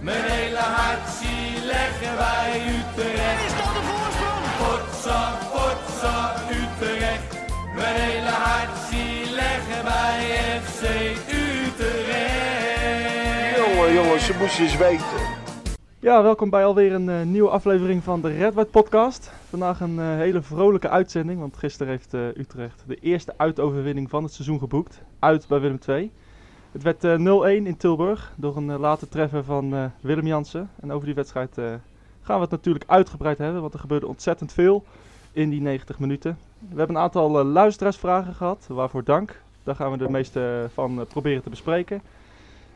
Mijn hele hart zie leggen wij Utrecht. Is dat de voorsprong? Potsa, potsa, Utrecht. Mijn hele hart zie leggen wij FC Utrecht. Jongen, jongens, ze moesten eens weten. Ja, welkom bij alweer een eh, nieuwe aflevering van de Red White Podcast. Vandaag een eh, hele vrolijke uitzending, want gisteren heeft eh, Utrecht de eerste uitoverwinning van het seizoen geboekt. Uit bij Willem II. Het werd eh, 0-1 in Tilburg door een uh, late treffer van eh, Willem Jansen. En over die wedstrijd eh, gaan we het natuurlijk uitgebreid hebben, want er gebeurde ontzettend veel in die 90 minuten. We hebben een aantal eh, luisteraarsvragen gehad, waarvoor dank. Daar gaan we de meeste van eh, proberen te bespreken.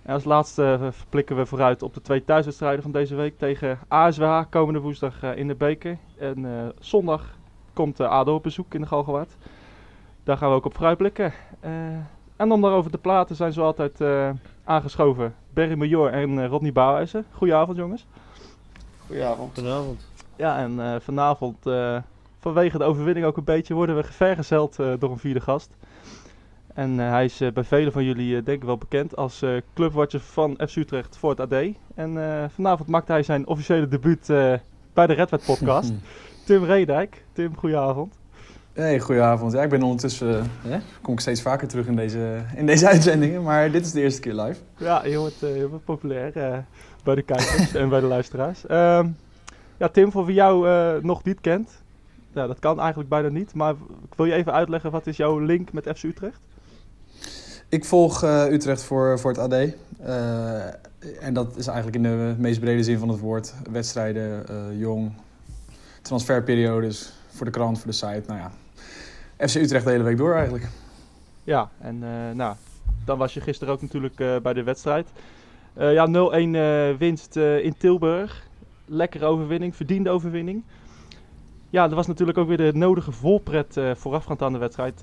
En als laatste eh, blikken we vooruit op de twee thuiswedstrijden van deze week tegen ASWH komende woensdag eh, in de beker. En eh, zondag komt uh, ADO op bezoek in de Galgenwaard. Daar gaan we ook op vooruitblikken. Eh, en om daarover te praten zijn zo altijd eh, aangeschoven Berry Major en eh, Rodney Bouwhuizen. Goedenavond jongens. Goedenavond. Goedenavond. Ja, en eh, vanavond eh, vanwege de overwinning ook een beetje worden we vergezeld eh, door een vierde gast. En eh, hij is bij velen van jullie denk ik wel bekend als eh, clubwatcher van FC Utrecht voor het AD. En eh, vanavond maakte hij zijn officiële debuut eh, bij de Red Wet podcast. Tim Redijk. Tim, goedenavond. Hey, goedenavond. Ja, ik ben ondertussen, eh, hè, kom ik steeds vaker terug in deze, in deze uitzendingen, maar dit is de eerste keer live. Ja, je wordt, eh, je wordt populair eh, bij de kijkers en bij de luisteraars. Ehm, ja, Tim, voor wie jou nog niet kent, ja, dat kan eigenlijk bijna niet. Maar ik wil je even uitleggen, wat is jouw link met FC Utrecht? Ik volg Utrecht voor, voor het AD. En dat is eigenlijk in de meest brede zin van het woord. Wedstrijden, jong, transferperiodes, voor de krant, voor de site. Nou ja, FC Utrecht de hele week door eigenlijk. Ja, en eh, nou, dan was je gisteren ook natuurlijk eh, bij de wedstrijd. Eh, ja, 0-1 eh, winst in Tilburg. Lekkere overwinning, verdiende overwinning. Ja, er was natuurlijk ook weer de nodige volpret voorafgaand aan de wedstrijd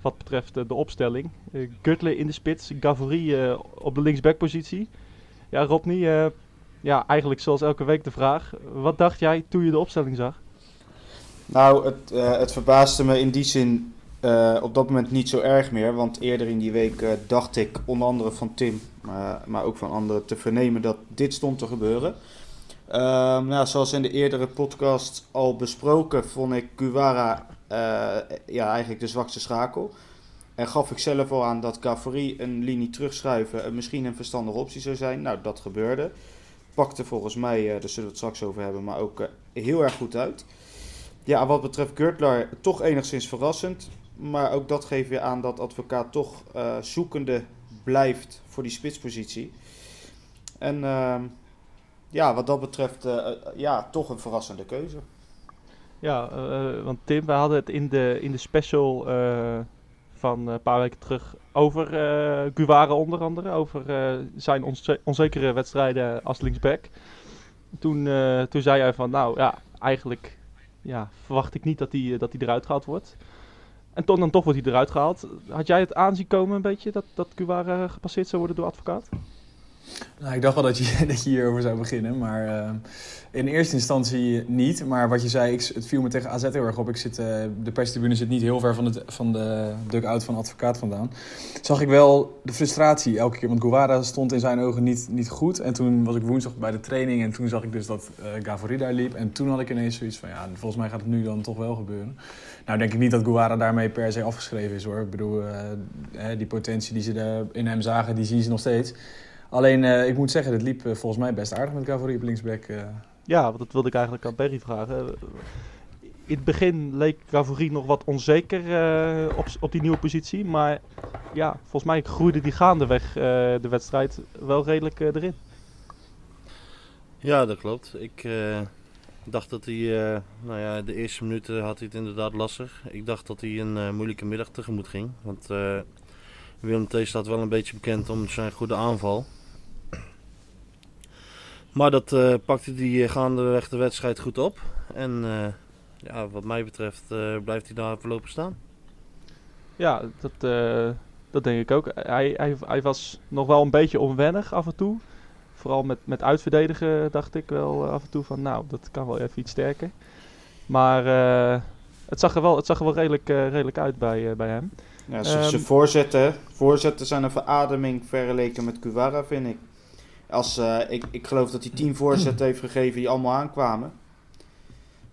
wat betreft de opstelling. Uh, in de spits, Gavory op de linksbackpositie. Ja, Rodney, ja, eigenlijk zoals elke week de vraag. Wat dacht jij toen je de opstelling zag? Nou, het, eh, het verbaasde me in die zin eh, op dat moment niet zo erg meer. Want eerder in die week eh, dacht ik, onder andere van Tim, maar, ook van anderen, te vernemen dat dit stond te gebeuren. Ehm, nou, zoals in de eerdere podcast al besproken, vond ik Guevara ja, eigenlijk de zwakste schakel. En gaf ik zelf al aan dat Cavory een linie terugschuiven en misschien een verstandige optie zou zijn. Nou, dat gebeurde. Pakte volgens mij, daar zullen we het straks over hebben, maar ook heel erg goed uit. Ja, wat betreft Gürtler, toch enigszins verrassend. Maar ook dat geeft weer aan dat advocaat toch eh, zoekende blijft voor die spitspositie. En ehm, ja, wat dat betreft, eh, eh, ja, toch een verrassende keuze. Ja, want Tim, we hadden het in de, in de special van een paar weken terug over eh Guevara onder andere. Over zijn onze- onzekere wedstrijden als linksback. Toen, toen zei hij van, nou ja, eigenlijk ja, verwacht ik niet dat hij eh, dat hij eruit gehaald wordt. En toen dan toch wordt hij eruit gehaald. Had jij het aanzien komen een beetje dat, dat Guevara gepasseerd zou worden door advocaat? Nou, ik dacht wel dat je, dat je hierover zou beginnen, maar eh, in eerste instantie niet. Maar wat je zei, ik, het viel me tegen AZ heel erg op. Ik zit, eh, de perstribune zit niet heel ver van, het, van de dugout van advocaat vandaan. Zag ik wel de frustratie elke keer, want Guevara stond in zijn ogen niet, niet goed. En toen was ik woensdag bij de training en toen zag ik dus dat eh Gavory daar liep. En toen had ik ineens zoiets van, ja, volgens mij gaat het nu dan toch wel gebeuren. Nou denk ik niet dat Guevara daarmee per se afgeschreven is hoor. Ik bedoel, eh, die potentie die ze in hem zagen, die zien ze nog steeds. Alleen, eh, ik moet zeggen, dit liep eh, volgens mij best aardig met Gavory op linksback. eh. Ja, want dat wilde ik eigenlijk aan Berry vragen. In het begin leek Gavory nog wat onzeker eh, op, op die nieuwe positie. Maar ja, volgens mij groeide die gaandeweg eh, de wedstrijd wel redelijk eh, erin. Ja, dat klopt. Ik eh, dacht dat hij, eh, nou ja, de eerste minuten had hij het inderdaad lastig. Ik dacht dat hij een eh, moeilijke middag tegemoet ging. Want eh, Willem T staat wel een beetje bekend om zijn goede aanval. Maar dat eh, pakte hij eh, gaandeweg de wedstrijd goed op. En eh, ja, wat mij betreft eh, blijft hij daar voorlopig staan. Ja, dat, eh, dat denk ik ook. Hij, hij, hij was nog wel een beetje onwennig af en toe. Vooral met, met uitverdedigen dacht ik wel af en toe van nou, dat kan wel even iets sterker. Maar eh, het, zag er wel, het zag er wel redelijk, eh, redelijk uit bij, eh, bij hem. Ja, zijn Ehm, voorzetten, voorzetten zijn een verademing vergeleken met Guevara, vind ik. Als, eh, ik, ik geloof dat hij tien voorzetten heeft gegeven die allemaal aankwamen.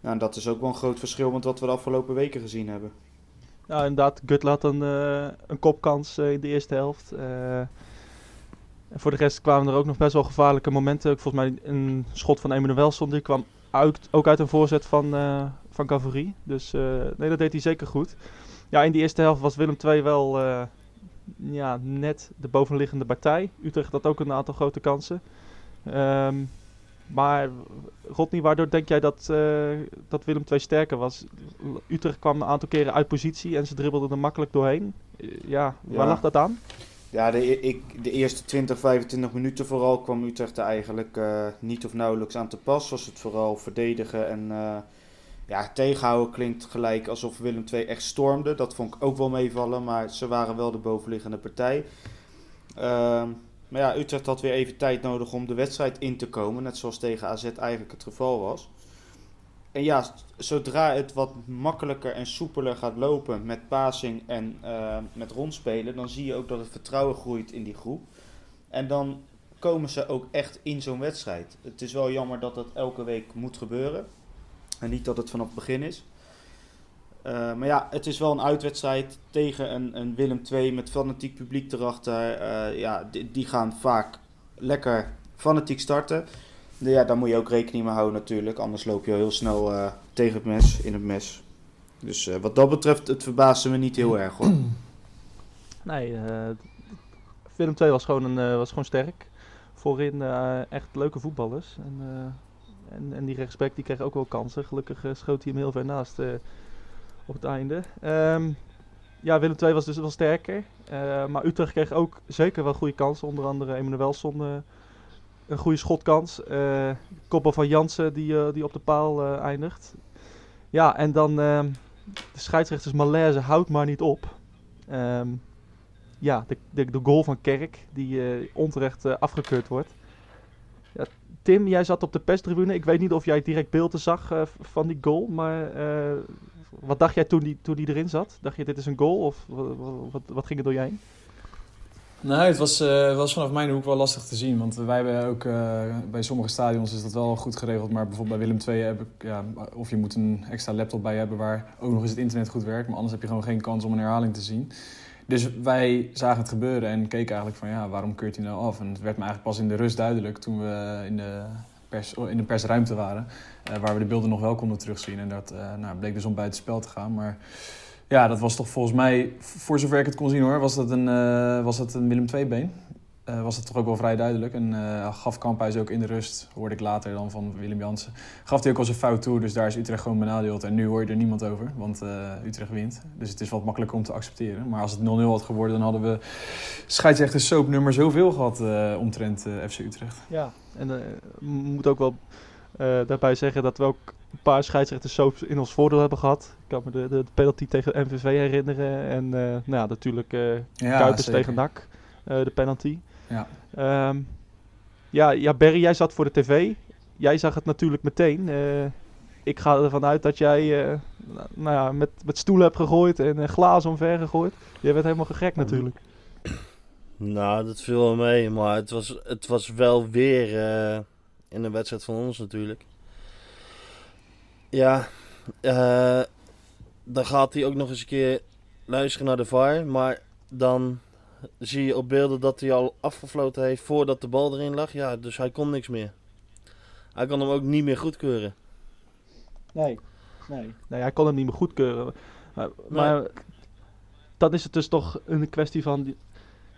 Nou, dat is ook wel een groot verschil met wat we de afgelopen weken gezien hebben. Ja, inderdaad. Gutler had een, eh, een kopkans eh, in de eerste helft. En voor de rest kwamen er ook nog best wel gevaarlijke momenten. Volgens mij een schot van Emmanuel Welson, die kwam uit, ook uit een voorzet van, van. Dus nee, dat deed hij zeker goed. Ja, in die eerste helft was Willem II wel ja, net de bovenliggende partij. Utrecht had ook een aantal grote kansen. Ehm, maar Rodney, waardoor denk jij dat, eh, dat Willem II sterker was? Utrecht kwam een aantal keren uit positie en ze dribbelden er makkelijk doorheen. Eh, Ja, waar Ja. lag dat aan? Ja, de, e- ik, de eerste 20, 25 minuten vooral kwam Utrecht er eigenlijk eh, niet of nauwelijks aan te pas. Was het vooral verdedigen en ja, tegenhouden klinkt gelijk alsof Willem II echt stormde. Dat vond ik ook wel meevallen, maar ze waren wel de bovenliggende partij. Ehm, maar ja, Utrecht had weer even tijd nodig om de wedstrijd in te komen, net zoals tegen AZ eigenlijk het geval was. En ja, zodra het wat makkelijker en soepeler gaat lopen met passing en eh, met rondspelen, dan zie je ook dat het vertrouwen groeit in die groep. En dan komen ze ook echt in zo'n wedstrijd. Het is wel jammer dat dat elke week moet gebeuren. En niet dat het vanaf het begin is. Eh, maar ja, het is wel een uitwedstrijd tegen een, een Willem II met fanatiek publiek erachter. Eh, ja, die, gaan vaak lekker fanatiek starten. Ja, daar moet je ook rekening mee houden natuurlijk. Anders loop je heel snel eh, tegen het mes, in het mes. Dus wat dat betreft, het verbaasde me niet heel erg hoor. Nee, Willem II was gewoon, een, was gewoon sterk. Voorin echt leuke voetballers. En, en, en die rechtsback die kreeg ook wel kansen. Gelukkig eh, schoot hij hem heel ver naast eh, op het einde. Ehm, ja, Willem II was dus wel sterker. Eh, maar Utrecht kreeg ook zeker wel goede kansen. Onder andere Emmanuelson eh een goede schotkans. Koppel van Jansen die, die op de paal eindigt. Ja, en dan ehm, de scheidsrechters malaise houdt maar niet op. Ehm, ja, de, de, de goal van Kerk, die onterecht afgekeurd wordt. Tim, jij zat op de perstribune. Ik weet niet of jij direct beelden zag eh, van die goal, maar eh, wat dacht jij toen die, toen die erin zat? Dacht je dit is een goal of wat, wat, ging er door heen? Nou, het was, eh, was vanaf mijn hoek wel lastig te zien. Want wij hebben ook bij sommige stadions is dat wel goed geregeld. Maar bijvoorbeeld bij Willem II heb ik, ja, of je moet een extra laptop bij hebben waar ook nog eens het internet goed werkt. Maar anders heb je gewoon geen kans om een herhaling te zien. Dus wij zagen het gebeuren en keken eigenlijk van ja, waarom keurt hij nou af? En het werd me eigenlijk pas in de rust duidelijk toen we in de, pers, oh, in de persruimte waren. eh, waar we de beelden nog wel konden terugzien. En dat eh, nou, bleek dus om buiten spel te gaan. Maar ja, dat was toch volgens mij, voor zover ik het kon zien hoor, was dat een, eh, was dat een Willem II-been. Eh, was dat toch ook wel vrij duidelijk. En eh, gaf Kamphuis ook in de rust, hoorde ik later dan van Willem Jansen, gaf hij ook al zijn fout toe. Dus daar is Utrecht gewoon benadeeld. En nu hoor je er niemand over, want eh, Utrecht wint. Dus het is wat makkelijker om te accepteren. Maar als het 0-0 had geworden, dan hadden we scheidsrechter soapnummer zoveel gehad eh, omtrent FC Utrecht. Ja, en eh moet ook wel daarbij zeggen dat we ook een paar scheidsrechters soaps in ons voordeel hebben gehad. Ik kan me de, de penalty tegen MVV herinneren en nou ja, natuurlijk Ja, Kuipers zeker. tegen NAC, de penalty. Ja. Ehm, ja, ja, Barry, jij zat voor de tv. Jij zag het natuurlijk meteen. Eh, ik ga ervan uit dat jij eh, nou, ja, met, met stoelen hebt gegooid en eh, glazen omver gegooid. Jij werd helemaal gegek natuurlijk. Nou, dat viel wel mee, maar het was, het was wel weer eh, in een wedstrijd van ons natuurlijk. Ja, eh, dan gaat hij ook nog eens een keer luisteren naar de VAR, maar dan zie je op beelden dat hij al afgefloten heeft voordat de bal erin lag. Ja, dus hij kon niks meer. Hij kan hem ook niet meer goedkeuren. Nee. Nee. Nee, hij kon het niet meer goedkeuren. Maar, maar dan is het dus toch een kwestie van... die-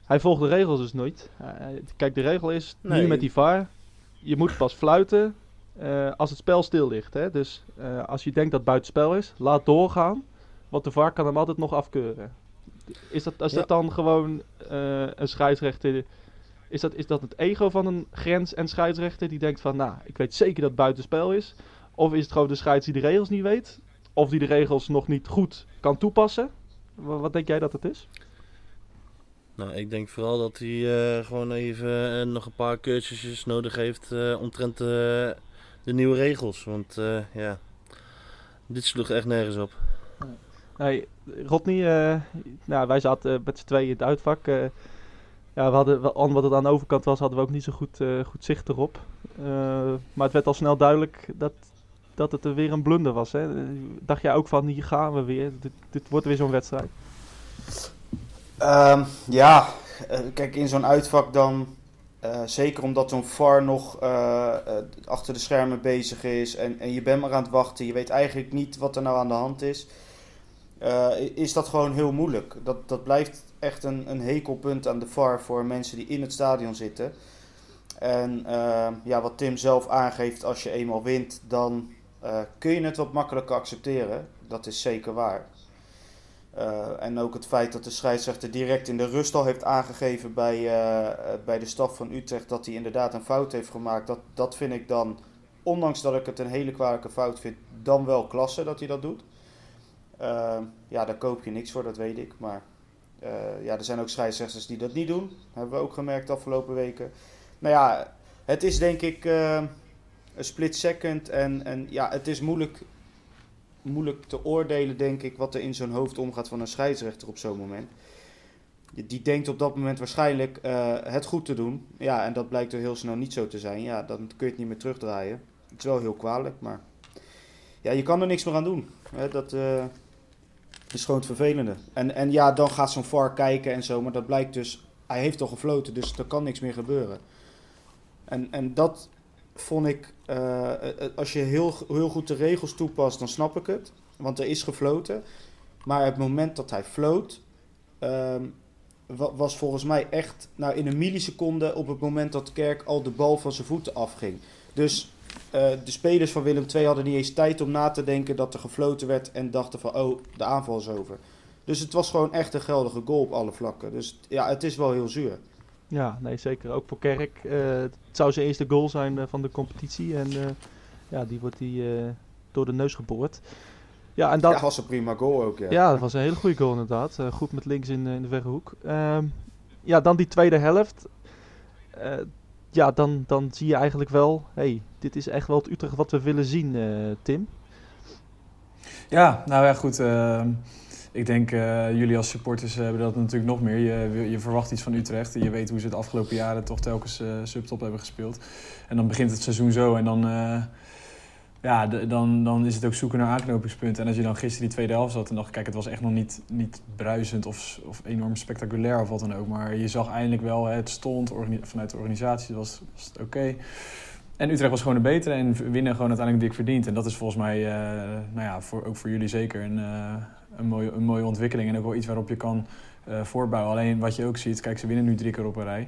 Hij volgt de regels dus nooit. Hij- kijk, de regel is, nu met die VAR, je moet pas fluiten eh, als het spel stil ligt. Hè? Dus eh, als je denkt dat het buitenspel is, laat doorgaan. Want de VAR kan hem altijd nog afkeuren. Is dat, is Ja. dat dan gewoon eh, een scheidsrechter... Is dat, is dat het ego van een grens- en scheidsrechter die denkt van... Nou, ik weet zeker dat het buitenspel is. Of is het gewoon de scheids die de regels niet weet? Of die de regels nog niet goed kan toepassen? Wa- Wat denk jij dat het is? Nou, ik denk vooral dat hij eh, gewoon even eh, nog een paar cursusjes nodig heeft eh, omtrent eh, de nieuwe regels. Want eh, ja, dit sloeg echt nergens op. Nee, Rodney, eh, nou, wij zaten met z'n tweeën in het uitvak. eh, ja, we hadden, wat het aan de overkant was, hadden we ook niet zo goed, eh, goed zicht erop. Eh, maar het werd al snel duidelijk dat, dat het er weer een blunder was. Hè? Eh, Dacht jij ook van, hier gaan we weer. Dit, dit wordt weer zo'n wedstrijd. Ehm, ja, eh, kijk, in zo'n uitvak dan, eh, zeker omdat zo'n VAR nog eh, eh, achter de schermen bezig is en, en je bent maar aan het wachten, je weet eigenlijk niet wat er nou aan de hand is, eh, is dat gewoon heel moeilijk. Dat, dat blijft echt een, een hekelpunt aan de VAR voor mensen die in het stadion zitten. En eh, ja, wat Tim zelf aangeeft, als je eenmaal wint, dan eh, kun je het wat makkelijker accepteren. Dat is zeker waar. En ook het feit dat de scheidsrechter direct in de rust al heeft aangegeven bij, bij de staf van Utrecht dat hij inderdaad een fout heeft gemaakt. Dat, dat vind ik dan, ondanks dat ik het een hele kwalijke fout vind, dan wel klasse dat hij dat doet. Eh, ja, daar koop je niks voor, dat weet ik. Maar eh, ja, er zijn ook scheidsrechters die dat niet doen. Hebben we ook gemerkt de afgelopen weken. Nou ja, het is denk ik eh, een split second. En, en ja, het is moeilijk moeilijk te oordelen, denk ik, wat er in zo'n hoofd omgaat van een scheidsrechter op zo'n moment. Die denkt op dat moment waarschijnlijk eh, het goed te doen. Ja, en dat blijkt er heel snel niet zo te zijn. Ja, dan kun je het niet meer terugdraaien. Het is wel heel kwalijk, maar ja, je kan er niks meer aan doen. Hè, dat eh, is gewoon het vervelende. En, en ja, dan gaat zo'n VAR kijken en zo, maar dat blijkt dus, hij heeft al gefloten, dus er kan niks meer gebeuren. En, en dat vond ik, eh, eh, als je heel, heel goed de regels toepast, dan snap ik het. Want er is gefloten. Maar het moment dat hij floot, ehm, wa- was volgens mij echt nou, in een milliseconde op het moment dat Kerk al de bal van zijn voeten afging. Dus eh, de spelers van Willem II hadden niet eens tijd om na te denken dat er gefloten werd en dachten van oh, de aanval is over. Dus het was gewoon echt een geldige goal op alle vlakken. Dus ja, het is wel heel zuur. Ja, nee, zeker. Ook voor Kerk. Eh, het zou zijn eerste goal zijn eh, van de competitie. En ja, die wordt die, door de neus geboord. Ja, en dat, Ja, was een prima goal ook. Ja. Ja, dat was een hele goede goal inderdaad. Goed met links in, in de verre hoek. Ehm, ja, dan die tweede helft. Ja, dan, dan zie je eigenlijk wel... hey, dit is echt wel het Utrecht wat we willen zien, eh, Tim. Ja, nou ja, goed. ehm, ik denk, eh, jullie als supporters hebben dat natuurlijk nog meer. Je, je verwacht iets van Utrecht. Je weet hoe ze het afgelopen jaren toch telkens eh, subtop hebben gespeeld. En dan begint het seizoen zo en dan, ja, dan, dan is het ook zoeken naar aanknopingspunten. En als je dan gisteren die tweede helft zat en dacht, kijk, het was echt nog niet, niet bruisend of, of enorm spectaculair of wat dan ook. Maar je zag eindelijk wel, het stond vanuit de organisatie, was, was het oké. En Utrecht was gewoon de betere en winnen gewoon uiteindelijk dik verdiend. En dat is volgens mij, eh, nou ja, voor, ook voor jullie zeker een, eh, een, mooie, een mooie ontwikkeling. En ook wel iets waarop je kan eh, voortbouwen. Alleen wat je ook ziet, kijk, ze winnen nu drie keer op een rij.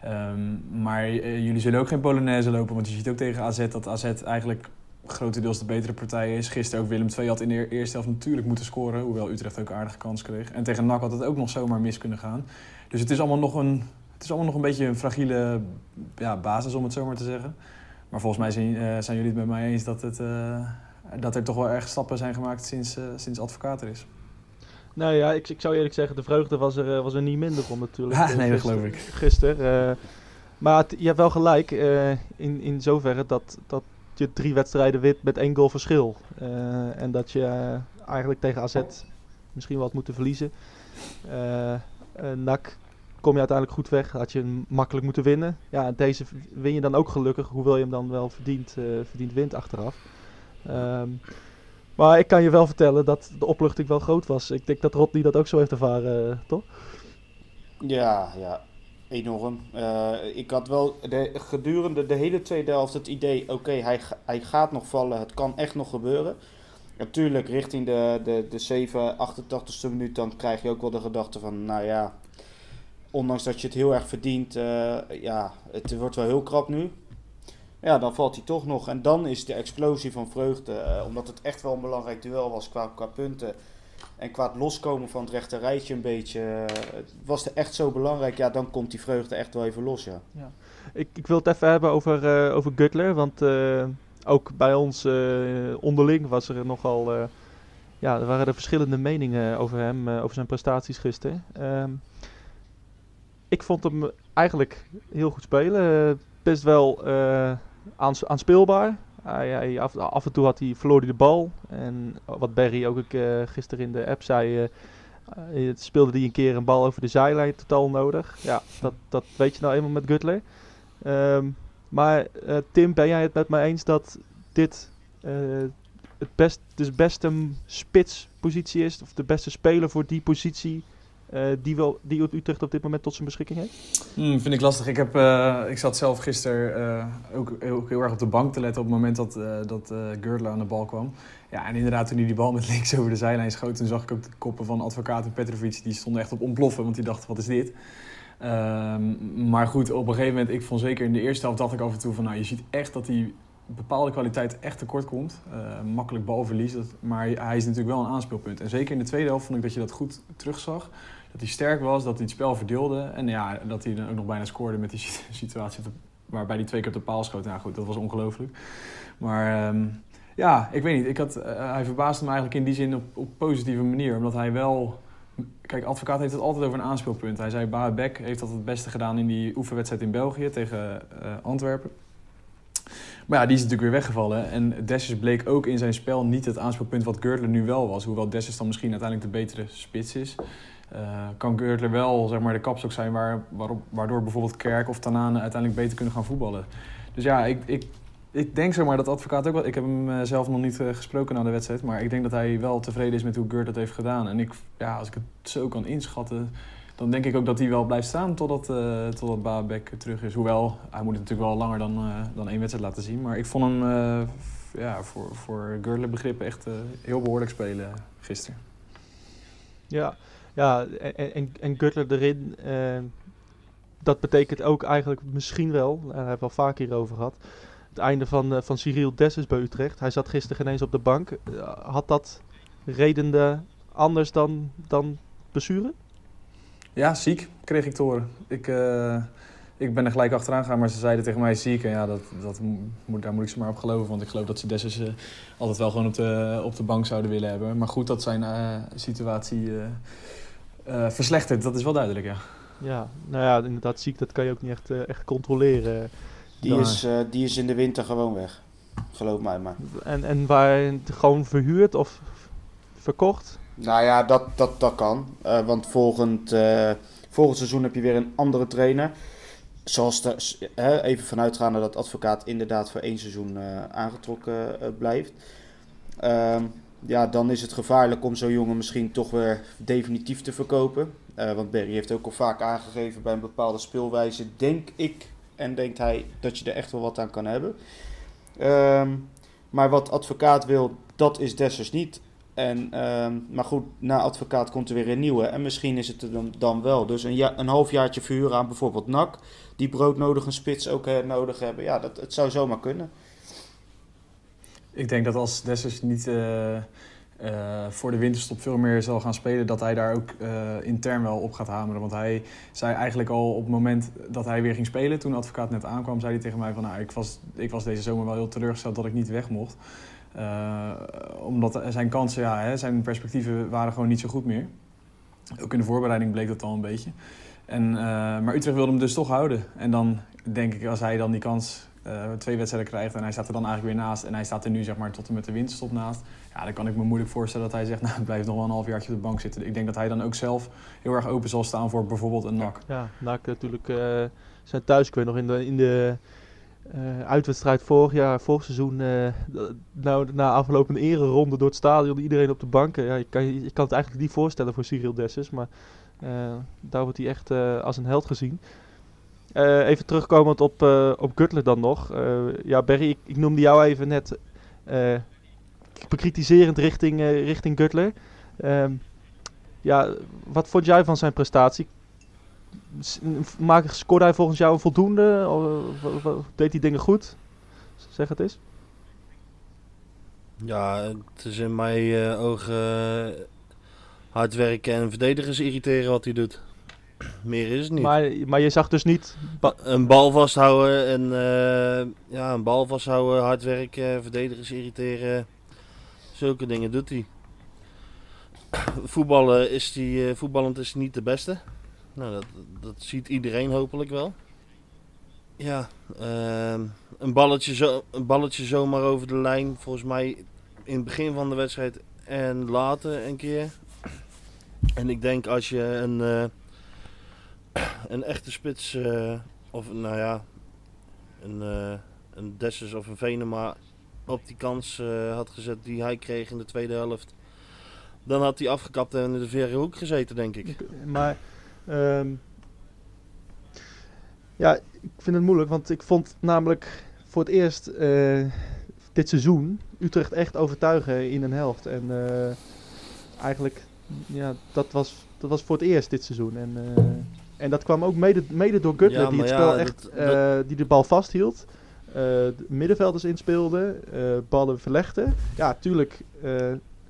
Ehm, maar jullie zullen ook geen Polonaise lopen, want je ziet ook tegen AZ dat AZ eigenlijk grotendeels de betere partij is. Gisteren ook Willem II had in de eerste helft natuurlijk moeten scoren, hoewel Utrecht ook een aardige kans kreeg. En tegen NAC had het ook nog zomaar mis kunnen gaan. Dus het is allemaal nog een, het is allemaal nog een beetje een fragiele ja, basis, om het zo maar te zeggen. Maar volgens mij zijn, eh, zijn jullie het met mij eens dat, het, eh, dat er toch wel erg stappen zijn gemaakt sinds, eh, sinds advocaat er is. Nou ja, ik, ik zou eerlijk zeggen, de vreugde was er, was er niet minder om natuurlijk. Ja, nee, dat geloof ik. Gisteren. maar het- je hebt wel gelijk in, in zoverre dat, dat je drie wedstrijden wint met één goal verschil. Eh, en dat je eh, eigenlijk tegen AZ misschien had moeten verliezen. Eh NAC kom je uiteindelijk goed weg. Had je makkelijk moeten winnen. Ja, deze win je dan ook gelukkig, hoewel je hem dan wel verdient, verdient wint achteraf. Ehm, maar ik kan je wel vertellen dat de opluchting wel groot was. Ik denk dat Rodney dat ook zo heeft ervaren, toch? Ja, ja, enorm. Eh, ik had wel de, gedurende de hele tweede helft het idee, oké, hij, hij gaat nog vallen, het kan echt nog gebeuren. Natuurlijk, richting de, de, de 7, 88ste minuut, dan krijg je ook wel de gedachte van, nou ja, ondanks dat je het heel erg verdient, eh, ja, het wordt wel heel krap nu. Ja, dan valt hij toch nog. En dan is de explosie van vreugde, eh, omdat het echt wel een belangrijk duel was qua, qua punten. En qua het loskomen van het rechte rijtje een beetje, eh, was het echt zo belangrijk, ja, dan komt die vreugde echt wel even los, ja. Ik, ik wil het even hebben over, eh over Gutler, want eh, ook bij ons eh, onderling was er nogal, eh, ja, er waren er verschillende meningen over hem, eh, over zijn prestaties gisteren. Ehm, ik vond hem eigenlijk heel goed spelen, best wel eh aans- aanspeelbaar. Hij, hij, af, af en toe had hij, verloor hij de bal en wat Barry ook eh, gisteren in de app zei, Uh, speelde die een keer een bal over de zijlijn, totaal nodig. Ja, dat, dat weet je nou eenmaal met Gutler. Ehm, maar uh, Tim, ben jij het met mij eens dat dit uh, het best, dus beste spitspositie is? Of de beste speler voor die positie uh, die, wel, die Utrecht op dit moment tot zijn beschikking heeft? Hmm, vind ik lastig. Ik, heb, uh, ik zat zelf gisteren uh, ook, ook, heel erg op de bank te letten op het moment dat, dat aan de bal kwam. Ja, en inderdaad, toen hij die bal met links over de zijlijn schoot, toen zag ik ook de koppen van advocaat en Petrovic, die stonden echt op ontploffen, want die dachten, wat is dit? Um, maar goed, op een gegeven moment, ik vond zeker in de eerste helft, dacht ik af en toe van, nou, je ziet echt dat hij bepaalde kwaliteit echt tekort komt. makkelijk balverlies, maar hij is natuurlijk wel een aanspeelpunt. En zeker in de tweede helft vond ik dat je dat goed terugzag dat hij sterk was, dat hij het spel verdeelde. En ja, dat hij dan ook nog bijna scoorde met die situatie waarbij hij twee keer op de paal schoot. Nou goed, dat was ongelooflijk. Maar um, ja, ik weet niet. Ik had, uh, hij verbaasde me eigenlijk in die zin op, op positieve manier. Omdat hij wel... Kijk, advocaat heeft het altijd over een aanspeelpunt. Hij zei, Baar Beck heeft dat het beste gedaan in die oefenwedstrijd in België tegen uh, Antwerpen. Maar ja, die is natuurlijk weer weggevallen. En Dessus bleek ook in zijn spel niet het aanspeelpunt wat Girdler nu wel was. Hoewel Dessus dan misschien uiteindelijk de betere spits is. Uh, kan Geurtler wel zeg maar, de kapstok zijn waar, waardoor bijvoorbeeld Kerk of Tanane uiteindelijk beter kunnen gaan voetballen. Dus ja, ik, ik, ik denk zeg maar, dat advocaat ook wel. Ik heb hem uh, zelf nog niet uh, gesproken na de wedstrijd. Maar ik denk dat hij wel tevreden is met hoe Geurt dat heeft gedaan. En ik, ja, als ik het zo kan inschatten, dan denk ik ook dat hij wel blijft staan totdat, totdat Babek terug is. Hoewel, hij moet het natuurlijk wel langer dan, dan één wedstrijd laten zien. Maar ik vond hem ja, voor, voor Geurtler begrippen echt heel behoorlijk spelen gisteren. Ja, ja, en, en, Gutler erin, uh, dat betekent ook eigenlijk misschien wel, daar hebben we al vaak hierover gehad, het einde van, uh, van Cyril Dessus bij Utrecht. Hij zat gisteren ineens op de bank. Uh, had dat redende anders dan, dan? Ja, ziek kreeg ik te horen. Ik, ik ben er gelijk achteraan gegaan, maar ze zeiden tegen mij ziek. En ja, dat, dat moet, daar moet ik ze maar op geloven. Want ik geloof dat ze Dessus altijd wel gewoon op de, op de bank zouden willen hebben. Maar goed, dat zijn situatie uh, verslechterd, dat is wel duidelijk, ja. Ja, nou ja, inderdaad, ziek, dat kan je ook niet echt, uh, echt controleren. Die is, uh, die is in de winter gewoon weg. Geloof mij maar. En, en waar gewoon verhuurd of verkocht? Nou ja, dat, dat, dat kan. want volgend, volgend seizoen heb je weer een andere trainer. Zoals de, even vanuitgaande dat advocaat inderdaad voor één seizoen aangetrokken blijft. Ehm, ja, dan is het gevaarlijk om zo'n jongen misschien toch weer definitief te verkopen. Uh, want Berry heeft ook al vaak aangegeven bij een bepaalde speelwijze, denk ik en denkt hij dat je er echt wel wat aan kan hebben. Um, maar wat advocaat wil, dat is Dessers niet. En, um, maar goed, na advocaat komt er weer een nieuwe. En misschien is het dan, dan wel. Dus een, ja, een halfjaartje verhuren aan bijvoorbeeld NAC. Die broodnodige spits ook uh, nodig hebben. Ja, dat, het zou zomaar kunnen. Ik denk dat als Dessers niet uh, uh, voor de winterstop veel meer zal gaan spelen, dat hij daar ook uh, intern wel op gaat hameren. Want hij zei eigenlijk al op het moment dat hij weer ging spelen, toen advocaat net aankwam, zei hij tegen mij van nou, ik was, ik was deze zomer wel heel teleurgesteld dat ik niet weg mocht. omdat zijn kansen, ja, hè, zijn perspectieven waren gewoon niet zo goed meer. Ook in de voorbereiding bleek dat al een beetje. En, maar Utrecht wilde hem dus toch houden. En dan denk ik, als hij dan die kans uh, twee wedstrijden krijgt en hij staat er dan eigenlijk weer naast. En hij staat er nu zeg maar tot en met de winterstop naast. Ja, dan kan ik me moeilijk voorstellen dat hij zegt, nou ik blijf nog wel een half jaar op de bank zitten. Ik denk dat hij dan ook zelf heel erg open zal staan voor bijvoorbeeld een NAC. Ja, NAC natuurlijk uh, zijn thuis. Ik weet nog in de, in de uh, uitwedstrijd vorig jaar, vorig seizoen, nou, na afgelopen ereronde door het stadion, iedereen op de bank. ja, je, kan, je kan het eigenlijk niet voorstellen voor Cyril Dessus, maar daar wordt hij echt als een held gezien. Uh, even terugkomend op, uh, op Gutler dan nog. Uh, ja, Berry, ik, noemde jou even net bekritiserend richting, richting Gutler. Ehm, ja, wat vond jij van zijn prestatie? Scoorde hij volgens jou een voldoende? Of, deed hij dingen goed? Zeg het eens. Ja, het is in mijn ogen hard werken en verdedigers irriteren wat hij doet. Meer is het niet. Maar, maar je zag dus niet... Ba een bal vasthouden en uh, ja, een bal vasthouden, hard werken, verdedigers irriteren. Zulke dingen doet hij. Voetballen is die, uh, voetballend is hij niet de beste. Nou, dat, dat ziet iedereen hopelijk wel. Ja, uh, een, balletje zo, een balletje zomaar over de lijn. Volgens mij in het begin van de wedstrijd en later een keer. En ik denk als je een, eh, een echte spits, eh, of nou ja, een, uh, een Dessus of een Venema op die kans had gezet die hij kreeg in de tweede helft. Dan had hij afgekapt en in de verre hoek gezeten, denk ik. Maar, um, ja, ik vind het moeilijk, want ik vond namelijk voor het eerst dit seizoen Utrecht echt overtuigen in een helft. En eigenlijk, ja, dat was, dat was voor het eerst dit seizoen. En, uh, en dat kwam ook mede, mede door Gutler, ja, die het spel ja, echt, dat, uh, die de bal vasthield. Uh, middenvelders inspeelde, ballen verlegde. Ja, tuurlijk,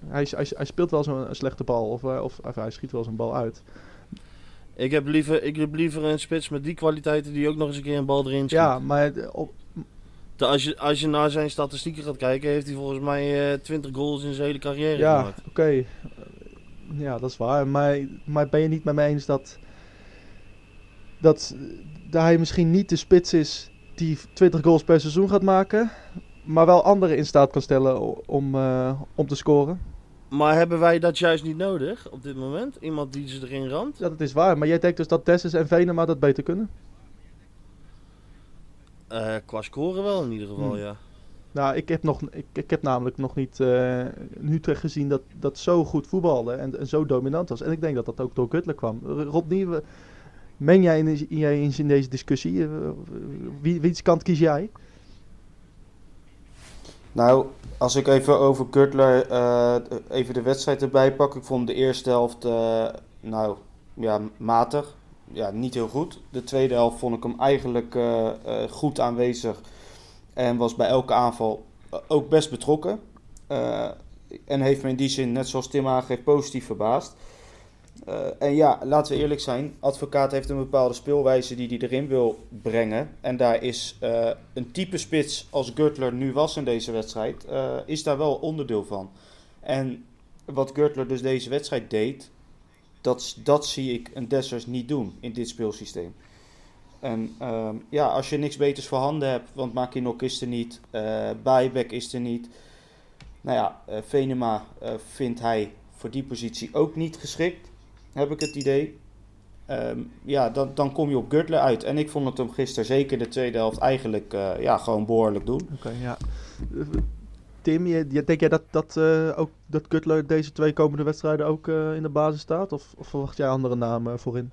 hij, hij, hij, speelt wel zo'n slechte bal, of, of, of, hij schiet wel zijn bal uit. Ik heb, liever, ik heb liever een spits met die kwaliteiten die ook nog eens een keer een bal erin schiet. Ja, maar op, als je, als je naar zijn statistieken gaat kijken, heeft hij volgens mij uh, 20 goals in zijn hele carrière ja, gemaakt. Ja, oké. Ja, dat is waar. Maar, maar ben je niet met mij eens dat, dat, hij misschien niet de spits is die 20 goals per seizoen gaat maken, maar wel anderen in staat kan stellen om, uh, om te scoren? Maar hebben wij dat juist niet nodig op dit moment? Iemand die ze erin ramt? Ja, dat is waar. Maar jij denkt dus dat Dessus en Venema dat beter kunnen? Uh, qua scoren wel in ieder geval, hmm. ja. Nou, ik heb, nog, ik, ik heb namelijk nog niet uh, Utrecht gezien dat, dat zo goed voetbalde en, en, zo dominant was. En ik denk dat dat ook door Gutler kwam. Rodney, meng jij in, jij eens in deze discussie? Uh, wie, kant kies jij? Nou, als ik even over Gutler uh, even de wedstrijd erbij pak. Ik vond de eerste helft, nou, ja, matig. Ja, niet heel goed. De tweede helft vond ik hem eigenlijk goed aanwezig en was bij elke aanval eh, ook best betrokken. En heeft me in die zin, net zoals Tim aangeeft, positief verbaasd. Uh, en ja, laten we eerlijk zijn. Advocaat heeft een bepaalde speelwijze die hij erin wil brengen. En daar is uh, een type spits als Gürtler nu was in deze wedstrijd, uh, is daar wel onderdeel van. En wat Gürtler dus deze wedstrijd deed, dat, dat zie ik een Dessers niet doen in dit speelsysteem. En um, ja, als je niks beters voor handen hebt, want Makinok is er niet, uh, is er niet. Nou ja, Venema vindt hij voor die positie ook niet geschikt, heb ik het idee. Um, ja, dan, dan kom je op Gürtler uit. En ik vond het hem gisteren, zeker de tweede helft, eigenlijk ja, gewoon behoorlijk doen. Oké, okay, ja. Tim, je, denk jij dat, dat, ook, dat Gürtler deze twee komende wedstrijden ook in de basis staat? Of, of verwacht jij andere namen voorin?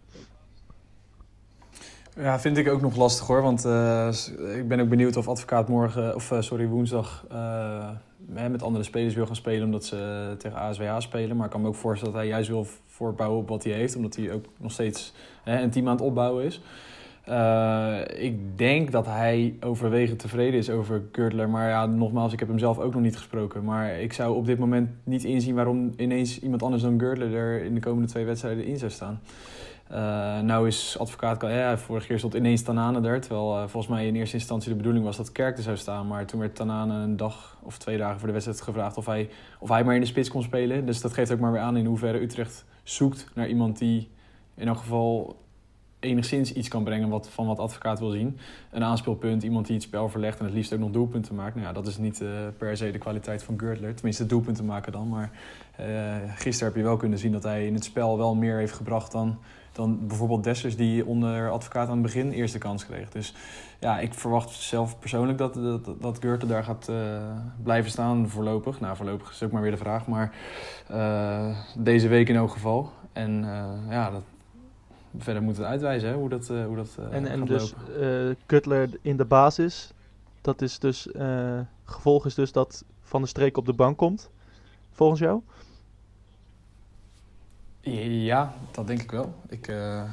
Ja, vind ik ook nog lastig hoor. Want uh, ik ben ook benieuwd of advocaat morgen, of uh, sorry, woensdag uh, met andere spelers wil gaan spelen omdat ze tegen ASWH spelen. Maar ik kan me ook voorstellen dat hij juist wil voortbouwen op wat hij heeft, omdat hij ook nog steeds een team aan het opbouwen is. ik denk dat hij overwegend tevreden is over Kurtler. Maar ja, nogmaals, ik heb hem zelf ook nog niet gesproken. Maar ik zou op dit moment niet inzien waarom ineens iemand anders dan Kurtler er in de komende twee wedstrijden in zou staan. Uh, nou is advocaat, ja, vorige keer stond ineens Tanane er. Terwijl uh, volgens mij in eerste instantie de bedoeling was dat Kerk er zou staan. Maar toen werd Tanane een dag of twee dagen voor de wedstrijd gevraagd of hij, of hij maar in de spits kon spelen. Dus dat geeft ook maar weer aan in hoeverre Utrecht zoekt naar iemand die in elk geval enigszins iets kan brengen wat, van wat advocaat wil zien. Een aanspeelpunt, iemand die het spel verlegt en het liefst ook nog doelpunten maakt. Nou ja, dat is niet uh, per se de kwaliteit van Gürtler. Tenminste, doelpunten maken dan. Maar gisteren heb je wel kunnen zien dat hij in het spel wel meer heeft gebracht dan dan bijvoorbeeld Dessers die onder advocaat aan het begin eerste kans kreeg. Dus ja, ik verwacht zelf persoonlijk dat, dat, dat daar gaat uh, blijven staan voorlopig. Nou, voorlopig is ook maar weer de vraag, maar uh, deze week in elk geval. En uh, ja, dat, verder moeten we uitwijzen hè, hoe dat, hoe dat En, en dus Cutler in de basis, dat is dus, gevolg is dus dat Van de Streek op de bank komt, volgens jou? Ja, dat denk ik wel. Ik, uh,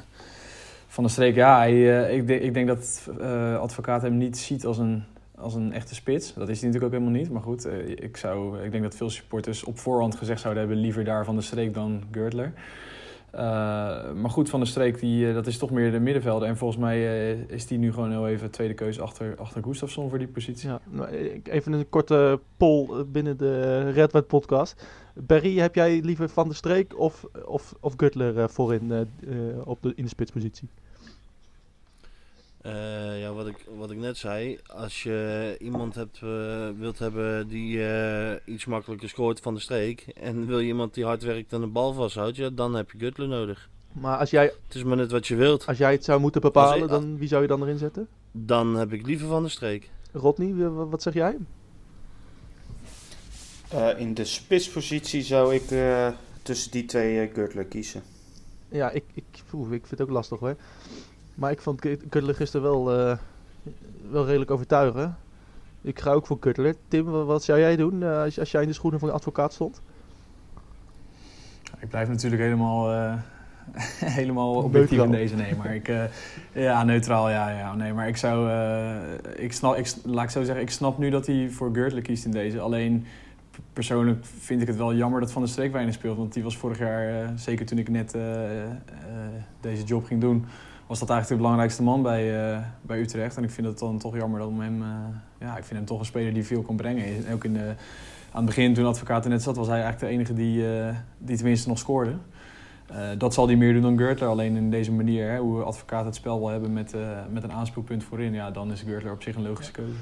van de streek, ja, hij, uh, ik, denk, ik denk dat uh, advocaat hem niet ziet als een, als een echte spits. Dat is hij natuurlijk ook helemaal niet. Maar goed, ik, zou, ik denk dat veel supporters op voorhand gezegd zouden hebben... liever daar van de streek dan Gürtler. maar goed, Van de Streek, die, dat is toch meer de middenvelder. En volgens mij is die nu gewoon heel even tweede keuze achter, achter Gustafsson voor die positie. Ja, even een korte poll binnen de Red White podcast. Barry, heb jij liever Van der Streek of, of, of Gutler uh, voorin uh, op de, in de spitspositie? Eh, ja, wat ik, wat ik net zei. Als je iemand hebt, eh, wilt hebben die eh, iets makkelijker scoort van de streek. En wil je iemand die hard werkt en de bal vasthoudt. Ja, dan heb je Gutler nodig. Maar als jij, Het is maar net wat je wilt. als jij het zou moeten bepalen, dan wie zou je dan erin zetten? Dan heb ik liever van de streek. Rodney, wat zeg jij? Eh, in de spitspositie zou ik eh, tussen die twee eh Gürtler kiezen. Ja, ik, ik, ik vind het ook lastig hoor. Maar ik vond Kuttler gisteren wel, eh, wel redelijk overtuigend. Ik ga ook voor Kuttler. Tim, wa- wat zou jij doen eh, als, als jij in de schoenen van de advocaat stond? Ik blijf natuurlijk helemaal, eh, helemaal objectief in deze. Nee, maar ik... eh, ja, neutraal, ja, ja. Nee, maar ik zou... eh, ik snap, ik, laat ik zo zeggen, ik snap nu dat hij voor Gertler kiest in deze. Alleen persoonlijk vind ik het wel jammer dat Van der Streek weinig speelt. Want die was vorig jaar, eh, zeker toen ik net eh, eh, deze job ging doen... was dat eigenlijk de belangrijkste man bij, bij Utrecht. En ik vind het dan toch jammer dat om hem... ja, ik vind hem toch een speler die veel kan brengen. En ook in de, aan het begin, toen advocaat er net zat, was hij eigenlijk de enige die, die tenminste nog scoorde. Dat zal hij meer doen dan Gertler. Alleen in deze manier, hè, hoe advocaat het spel wil hebben met, met een aanspeelpunt voorin, ja, dan is Gertler op zich een logische keuze.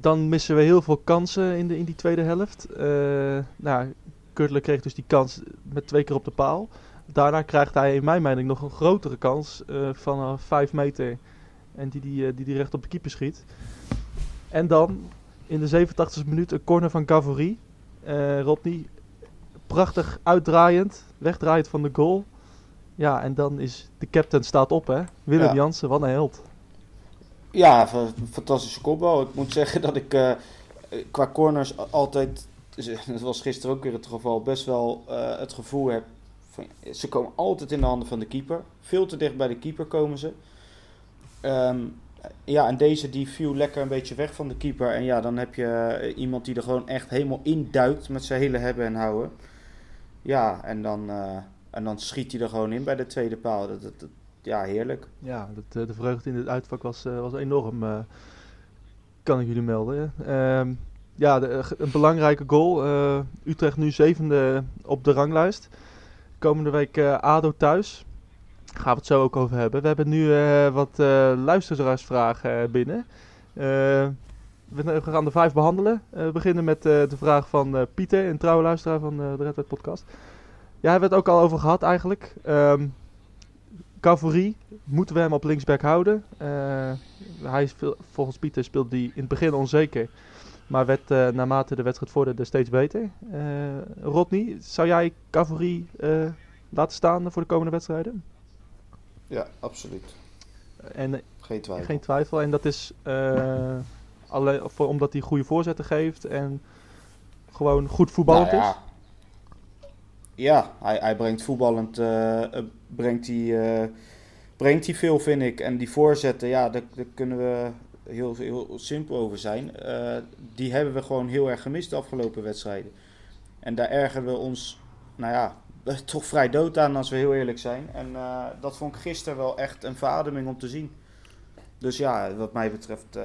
Dan missen we heel veel kansen in, de, in die tweede helft. Eh nou, Kuttler kreeg dus die kans met twee keer op de paal. Daarna krijgt hij in mijn mening nog een grotere kans eh van 5 meter. En die die, eh, die die recht op de keeper schiet. En dan in de 87e minuut een corner van Gavory. Eh Rodney, prachtig uitdraaiend, wegdraaiend van de goal. Ja, en dan is de captain staat op hè. Willem Ja. Jansen, wat een held. Ja, fa- fantastische kopbal. Ik moet zeggen dat ik eh, qua corners altijd, dus, dat was gisteren ook weer het geval, best wel eh, het gevoel heb ze komen altijd in de handen van de keeper. Veel te dicht bij de keeper komen ze. Ehm, ja, en deze die viel lekker een beetje weg van de keeper. En ja, dan heb je eh, iemand die er gewoon echt helemaal induikt met zijn hele hebben en houden. Ja, en dan, en dan schiet hij er gewoon in bij de tweede paal. Dat, dat, dat- ja, heerlijk. Ja, dat, eh, de vreugde in het uitvak was, eh, was enorm, eh, kan ik jullie melden. Ehm, ja, de, eh, een belangrijke goal. Utrecht nu zevende op de ranglijst. Komende week ADO thuis. Gaan we het zo ook over hebben. We hebben nu wat luisteraarsvragen binnen. Eh, we gaan de vijf behandelen. Eh, we beginnen met de vraag van Pieter, een trouwe luisteraar van de Red podcast. Ja, hebben het ook al over gehad eigenlijk. Ehm Cavorie, moeten we hem op linksback houden? Eh, hij speel, volgens Pieter speelde hij in het begin onzeker. Maar werd eh, naarmate de wedstrijd vorderde steeds beter. Eh Rodney, zou jij eh, laten staan voor de komende wedstrijden? Ja, absoluut. En Geen twijfel. geen twijfel. En dat is alleen voor, omdat hij goede voorzetten geeft en gewoon goed voetballend Nou is. Ja. Hij, hij brengt voetballend eh, eh, brengt hij, eh, brengt hij veel, vind ik. En die voorzetten, ja, daar, kunnen we heel, heel simpel over zijn. Die hebben we gewoon heel erg gemist de afgelopen wedstrijden. En daar ergeren we ons, nou ja, toch vrij dood aan als we heel eerlijk zijn. En dat vond ik gisteren wel echt een verademing om te zien. Dus ja, wat mij betreft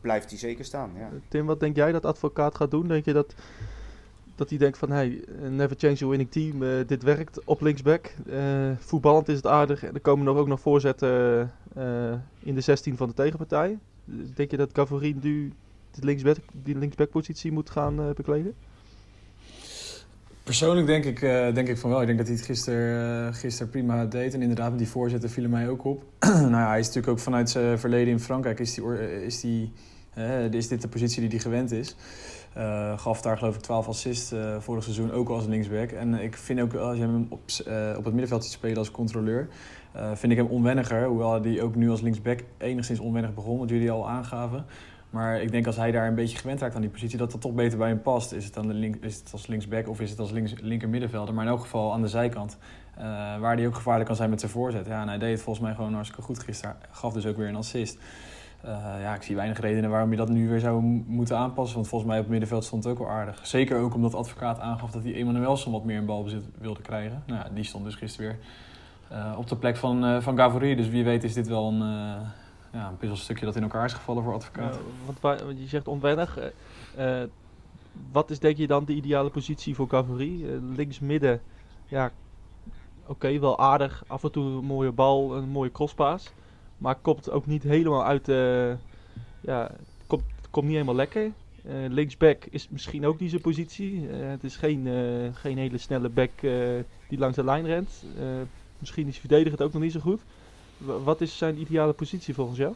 blijft hij zeker staan. Ja. Tim, wat denk jij dat advocaat gaat doen? Denk je dat, dat hij denkt van, hey, never change a winning team, eh, dit werkt op linksback. Eh voetballend is het aardig en er komen nog ook nog voorzetten eh, in de 16 van de tegenpartij. Denk je dat Gavorin nu die linksback, die linksbackpositie moet gaan eh, bekleden? Persoonlijk denk ik, eh, denk ik van wel. Ik denk dat hij het gisteren gister prima deed. En inderdaad, die voorzetten vielen mij ook op. nou ja, hij is natuurlijk ook vanuit zijn verleden in Frankrijk... is, die, eh, is, die, eh, is dit de positie die hij gewend is. Eh, gaf daar geloof ik 12 assists eh, vorig seizoen, ook als linksback. En ik vind ook, als je hem op, eh, op het middenveld ziet spelen als controleur... eh, vind ik hem onwenniger. Hoewel hij ook nu als linksback enigszins onwennig begon, wat jullie al aangaven. Maar ik denk als hij daar een beetje gewend raakt aan die positie, dat dat toch beter bij hem past. Is het, aan de link, is het als linksback of is het als links, linker middenvelder? Maar in elk geval aan de zijkant. eh, waar hij ook gevaarlijk kan zijn met zijn voorzet. Ja, en hij deed het volgens mij gewoon hartstikke goed gisteren. Gaf dus ook weer een assist. Eh, ja, ik zie weinig redenen waarom je dat nu weer zou moeten aanpassen. Want volgens mij op het middenveld stond het ook wel aardig. Zeker ook omdat de advocaat aangaf dat hij Emanuelson wat meer in balbezit wilde krijgen. Nou ja, die stond dus gisteren weer eh, op de plek van, eh van Gavory. Dus wie weet is dit wel een, ja, een puzzelstukje dat in elkaar is gevallen voor advocaat. Want je zegt onwennig. wat is denk je dan de ideale positie voor Gavory? Eh, links midden, ja, oké, wel aardig. Af en toe een mooie bal, een mooie crosspaas. Maar komt ook niet helemaal uit de... Ja, komt, komt niet helemaal lekker. Eh, linksback is misschien ook niet zijn positie. Eh, het is geen, eh, geen hele snelle back die langs de lijn rent. Misschien is verdedigend ook nog niet zo goed. Wa- wat is zijn ideale positie volgens jou?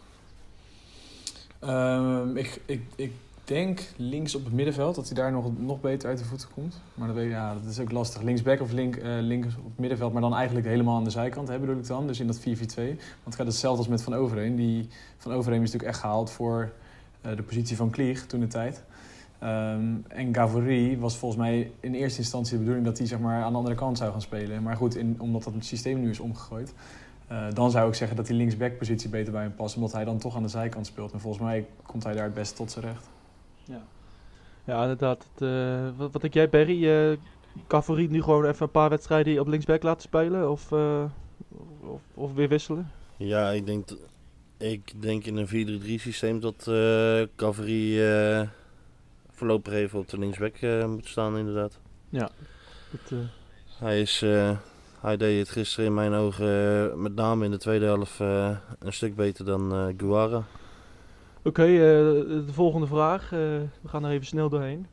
Ehm, ik, ik, ik denk links op het middenveld, dat hij daar nog, nog beter uit de voeten komt. Maar dat, weet, ja, dat is ook lastig. Linksback of link, eh, links op het middenveld, maar dan eigenlijk helemaal aan de zijkant, hè, bedoel ik dan. Dus in dat 4-4-2. Want het gaat hetzelfde als met Van Overheen. Die Van Overheen is natuurlijk echt gehaald voor eh, de positie van Klieg toen de tijd. Ehm, en Gavory was volgens mij in eerste instantie de bedoeling dat hij zeg maar, aan de andere kant zou gaan spelen. Maar goed, in, omdat dat het systeem nu is omgegooid, eh, dan zou ik zeggen dat die linksback-positie beter bij hem past, omdat hij dan toch aan de zijkant speelt. En volgens mij komt hij daar het best tot zijn recht. Ja, inderdaad. Het, eh, wat, wat denk jij, Barry? Favoriet nu gewoon even een paar wedstrijden op linksback laten spelen? Of, eh, of, of weer wisselen? Ja, ik denk, ik denk in een 4-3-3 systeem dat Cavalry eh, voorlopig even op de linksback moet staan inderdaad. Dat, eh, Hij, is, hij deed het gisteren in mijn ogen, met name in de tweede helft, een stuk beter dan eh Guara. Oké, eh, de volgende vraag. eh, we gaan er even snel doorheen.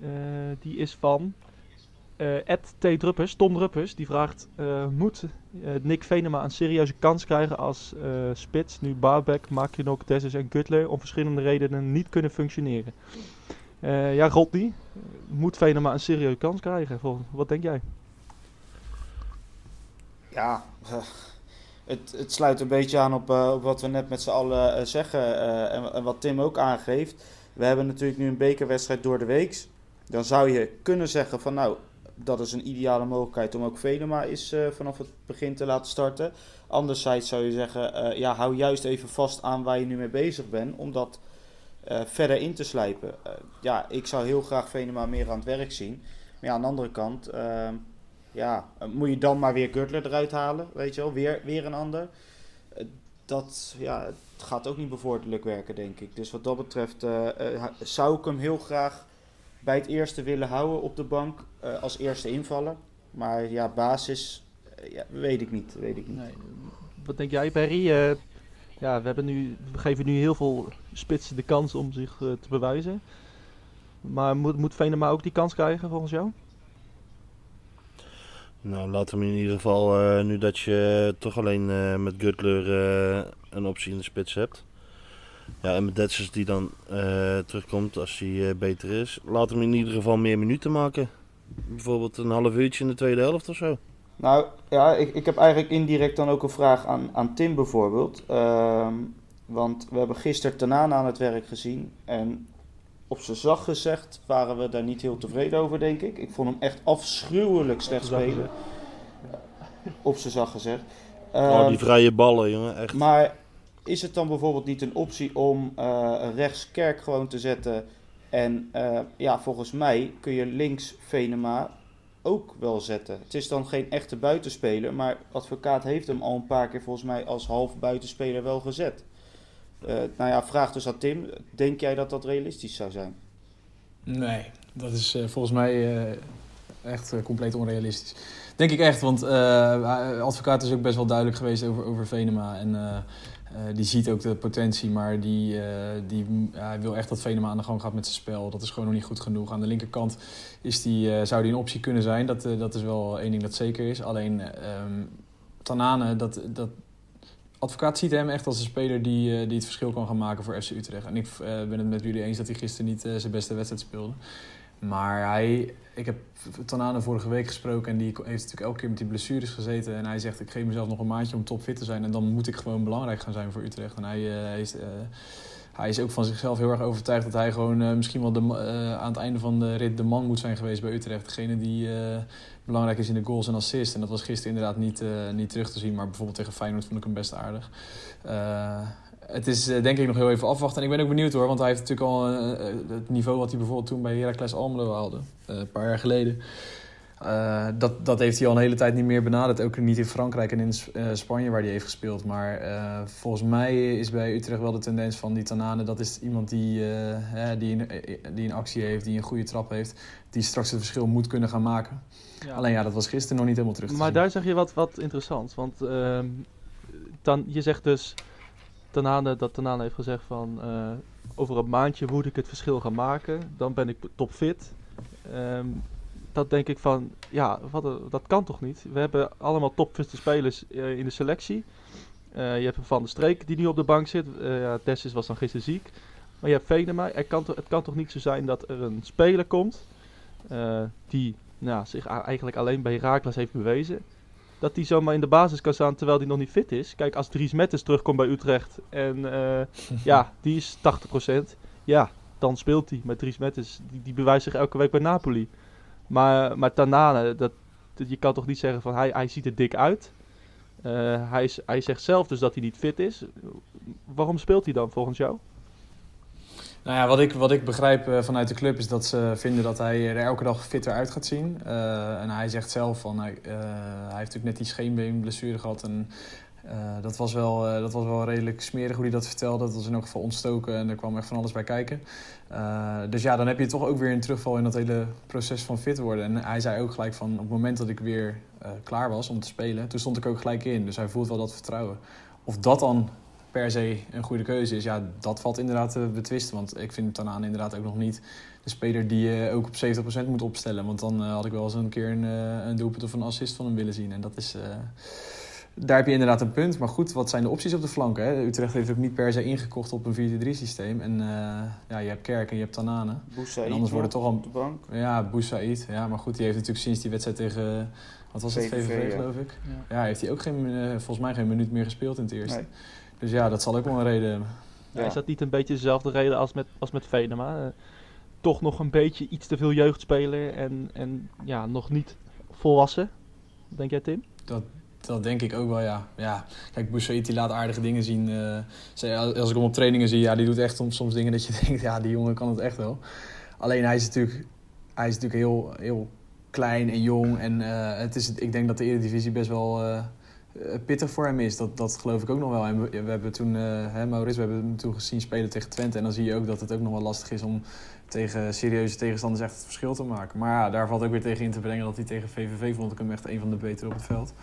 Eh, die is van Ed T. Druppers, Tom Druppers. Die vraagt, moet Nick Venema een serieuze kans krijgen als spits... nu Baarbek, Makinok, Dessus en Gutler om verschillende redenen niet kunnen functioneren? Ja, Rodney, moet Venema een serieuze kans krijgen? Wat denk jij? Ja, het, het sluit een beetje aan op, eh, wat we net met z'n allen eh, zeggen eh, en, en wat Tim ook aangeeft. We hebben natuurlijk nu een bekerwedstrijd door de week. Dan zou je kunnen zeggen van nou, dat is een ideale mogelijkheid om ook Venema is vanaf het begin te laten starten. Anderzijds zou je zeggen, ja, hou juist even vast aan waar je nu mee bezig bent, om dat verder in te slijpen. Ja, ik zou heel graag Venema meer aan het werk zien. Maar ja, aan de andere kant, eh, ja, eh, moet je dan maar weer Gürtler eruit halen, weet je wel, weer, weer een ander. Eh, dat, ja, het gaat ook niet bevorderlijk werken, denk ik. Dus wat dat betreft eh, zou ik hem heel graag bij het eerste willen houden op de bank als eerste invaller. Maar ja, basis, ja, weet ik niet, weet ik niet. Nee. Wat denk jij? Eh, ja, we, hebben nu, we geven nu heel veel spitsen de kans om zich te bewijzen. Maar moet, moet Venema ook die kans krijgen volgens jou? Nou, laat hem in ieder geval, eh, nu dat je toch alleen eh, met Gutler eh, een optie in de spits hebt. Ja, en met Detsers die dan terugkomt als hij beter is. Laat hem in ieder geval meer minuten maken. Bijvoorbeeld een half uurtje in de tweede helft of zo. Nou ja, ik, ik heb eigenlijk indirect dan ook een vraag aan, aan Tim bijvoorbeeld. Ehm, want we hebben gisteren Tanaan aan het werk gezien. En op zijn zacht gezegd waren we daar niet heel tevreden over, denk ik. Ik vond hem echt afschuwelijk slecht spelen. Op zijn zacht gezegd. oh, Ehm, die vrije ballen, jongen. Echt. maar is het dan bijvoorbeeld niet een optie om eh, rechts Kerk gewoon te zetten? En eh, ja, volgens mij kun je links Venema ook wel zetten. Het is dan geen echte buitenspeler, maar advocaat heeft hem al een paar keer volgens mij als half buitenspeler wel gezet. Eh, nou ja, vraag dus aan Tim. Denk jij dat dat realistisch zou zijn? Nee, dat is eh, volgens mij eh, echt compleet onrealistisch. Denk ik echt, want advocaat is ook best wel duidelijk geweest over, over Venema. En die ziet ook de potentie, maar die, die hij wil echt dat Venema aan de gang gaat met zijn spel. Dat is gewoon nog niet goed genoeg. Aan de linkerkant is die, zou die een optie kunnen zijn. Dat, dat is wel één ding dat zeker is. Alleen ehm Tanane, dat, dat, advocaat ziet hem echt als een speler die, eh, die het verschil kan gaan maken voor FC Utrecht. En ik eh, ben het met jullie eens dat hij gisteren niet eh, zijn beste wedstrijd speelde. Maar hij, ik heb Tanane vorige week gesproken en die heeft natuurlijk elke keer met die blessures gezeten. En hij zegt, ik geef mezelf nog een maandje om topfit te zijn. En dan moet ik gewoon belangrijk gaan zijn voor Utrecht. En hij, eh, is, hij is ook van zichzelf heel erg overtuigd dat hij gewoon misschien wel de, eh, aan het einde van de rit de man moet zijn geweest bij Utrecht. Degene die belangrijk is in de goals en assists. En dat was gisteren inderdaad niet, eh, niet terug te zien. Maar bijvoorbeeld tegen Feyenoord vond ik hem best aardig. Eh, het is eh, denk ik nog heel even afwachten. En ik ben ook benieuwd hoor, want hij heeft natuurlijk al het niveau wat hij bijvoorbeeld toen bij Heracles Almelo haalde, een paar jaar geleden. Eh, dat, dat heeft hij al een hele tijd niet meer benaderd. Ook niet in Frankrijk en in eh, Spanje waar hij heeft gespeeld. Maar eh, volgens mij is bij Utrecht wel de tendens van die Tanane. Dat is iemand die, eh, hè, die, een, die een actie heeft, die een goede trap heeft. Die straks het verschil moet kunnen gaan maken. Alleen ja, dat was gisteren nog niet helemaal terug te Maar zien. daar zeg je wat, wat interessants. Want ehm, dan, je zegt dus, Tanane, dat Tanane heeft gezegd van over een maandje moet ik het verschil gaan maken. Dan ben ik topfit. Ehm dat denk ik van, ja, wat, een- dat kan toch niet? We hebben allemaal topfitte spelers eh, in de selectie. Eh, je hebt Van der Streek die nu op de bank zit. Eh ja, Dessus was dan gisteren ziek. Maar je hebt Venema. Er kan het kan toch niet zo zijn dat er een speler komt eh, die nou, zich eigenlijk alleen bij Herakles heeft bewezen. Dat die zomaar in de basis kan staan terwijl die nog niet fit is. Kijk, als Dries Mettes terugkomt bij Utrecht en eh, ja, die is 80%. Ja, dan speelt hij met Dries Mettes. Die, die bewijst zich elke week bij Napoli. Maar, maar Tanane, dat, dat- je kan toch niet zeggen van hij, hij ziet er dik uit. Eh, hij, is, hij zegt zelf dus dat hij niet fit is. Waarom speelt hij dan volgens jou? Nou ja, wat ik, wat ik begrijp eh, vanuit de club is dat ze vinden dat hij er elke dag fitter uit gaat zien. Eh, en hij zegt zelf van, hij, hij heeft natuurlijk net die scheenbeenblessure gehad. En eh, dat, was wel, eh, dat was wel redelijk smerig hoe hij dat vertelde. Dat was in elk geval ontstoken en er kwam echt van alles bij kijken. Eh, dus ja, dan heb je toch ook weer een terugval in dat hele proces van fit worden. En hij zei ook gelijk van, op het moment dat ik weer klaar was om te spelen, toen stond ik ook gelijk in. Dus hij voelt wel dat vertrouwen. Of dat dan per se een goede keuze is, ja, dat valt inderdaad te betwisten. Want ik vind Tanaan inderdaad ook nog niet de speler die je ook op 70% moet opstellen. Want dan had ik wel eens een keer een, een doelpunt of een assist van hem willen zien. En dat is... daar heb je inderdaad een punt. Maar goed, wat zijn de opties op de flanken? Hè? Utrecht heeft ook niet per se ingekocht op een 4-3 systeem. En eh, ja, je hebt Kerk en je hebt Tanane. Boussaïd En anders wordt het nog toch al- op de bank. Ja, Boussaïd. Ja, maar goed, die heeft natuurlijk sinds die wedstrijd tegen... Wat was het? VVV, VVV, ja. geloof ik. Ja. Ja, heeft hij ook geen, eh, volgens mij geen minuut meer gespeeld in het eerste. Nee. Dus ja, dat zal ook wel een reden hebben. Ja. Is dat niet een beetje dezelfde reden als met, als met Venema? Eh, toch nog een beetje iets te veel jeugdspeler en, en ja, nog niet volwassen. Denk jij Tim? Dat denk ik ook wel, ja. ja. Kijk, Boussaïd die laat aardige dingen zien. eh, als ik hem op trainingen zie, ja, die doet echt soms, dingen dat je denkt, ja, die jongen kan het echt wel. Alleen hij is natuurlijk, hij is natuurlijk heel, heel klein en jong. En eh, het is, ik denk dat de Eredivisie best wel eh, pittig voor hem is. Dat, dat geloof ik ook nog wel. We, hebben toen, hè, Maurits, we hebben hem toen gezien spelen tegen Twente. En dan zie je ook dat het ook nog wel lastig is om tegen serieuze tegenstanders echt het verschil te maken. Maar ja, daar valt ook weer tegen in te brengen dat hij tegen VVV vond ik hem echt een van de betere op het veld.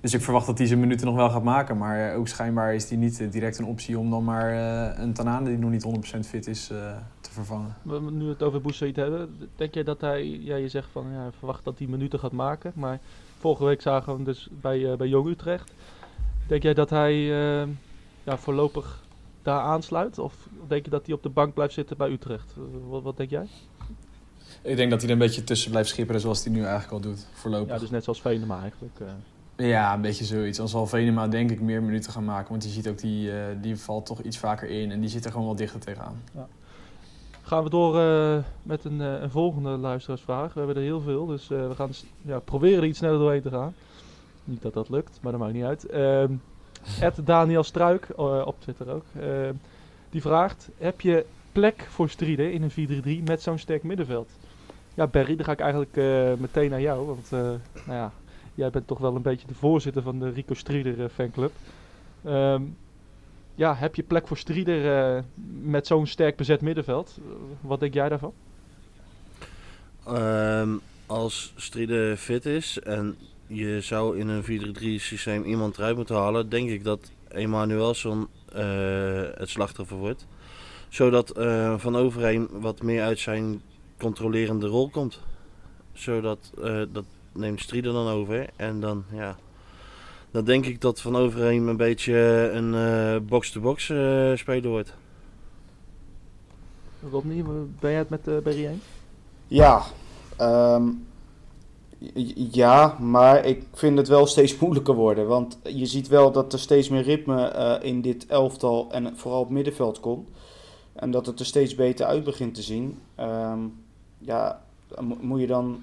Dus ik verwacht dat hij zijn minuten nog wel gaat maken. Maar eh, ook schijnbaar is hij niet eh, direct een optie om dan maar eh, een Tanane die nog niet 100% fit is eh, te vervangen. We we nu het over Boussaïd hebben, denk jij dat hij, ja, je zegt van ja, verwacht dat hij minuten gaat maken, maar vorige week zagen we hem dus bij, eh, bij Jong Utrecht. Denk jij dat hij ja, voorlopig daar aansluit of denk je dat hij op de bank blijft zitten bij Utrecht? Wat, wat denk jij? Ik denk dat hij er een beetje tussen blijft schipperen zoals hij nu eigenlijk al doet, voorlopig. Ja, dus net zoals Venema eigenlijk. eh. Ja, een beetje zoiets. Dan zal Venema denk ik meer minuten gaan maken. Want je ziet ook, die, eh, die valt toch iets vaker in. En die zit er gewoon wel dichter tegenaan. Gaan we door eh, met een, eh, een volgende luisteraarsvraag. We hebben er heel veel, dus we gaan ja, proberen er iets sneller doorheen te gaan. Niet dat dat lukt, maar dat maakt niet uit. Ehm Ed Daniel Struik, op Twitter ook, ehm, die vraagt... Heb je plek voor Strieder in een 4-3-3 met zo'n sterk middenveld? Ja, Barry, dan ga ik eigenlijk meteen naar jou. Want nou ja, jij bent toch wel een beetje de voorzitter van de Rico Strieder eh, fanclub. Ehm, ja, heb je plek voor Strieder eh, met zo'n sterk bezet middenveld? Wat denk jij daarvan? Ehm, als Strieder fit is en je zou in een 4-3 systeem iemand eruit moeten halen, denk ik dat Emanuelson eh het slachtoffer wordt. Zodat Van Overheem wat meer uit zijn controlerende rol komt. Zodat, dat neemt Strieder dan over. En dan, ja, dan denk ik dat Van Overheem een beetje een eh, box-to-box eh, speler wordt. Rodney, ben jij het met uh, Barry eens? Ja, ehm, ja, maar ik vind het wel steeds moeilijker worden. Want je ziet wel dat er steeds meer ritme eh, in dit elftal en vooral op het middenveld komt. En dat het er steeds beter uit begint te zien. Ehm, ja, moet je dan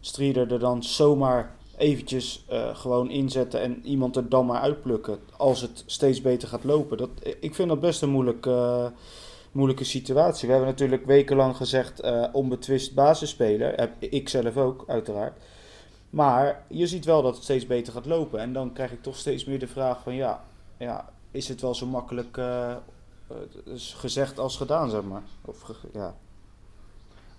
Strieder er dan zomaar eventjes eh, gewoon inzetten en iemand er dan maar uitplukken als het steeds beter gaat lopen. Dat, ik vind dat best een moeilijk, eh, moeilijke situatie. We hebben natuurlijk wekenlang gezegd eh, onbetwist basisspeler. Heb ik zelf ook, uiteraard. Maar je ziet wel dat het steeds beter gaat lopen. En dan krijg ik toch steeds meer de vraag van ja, ja is het wel zo makkelijk eh, eh, gezegd als gedaan, zeg maar. Of, ja.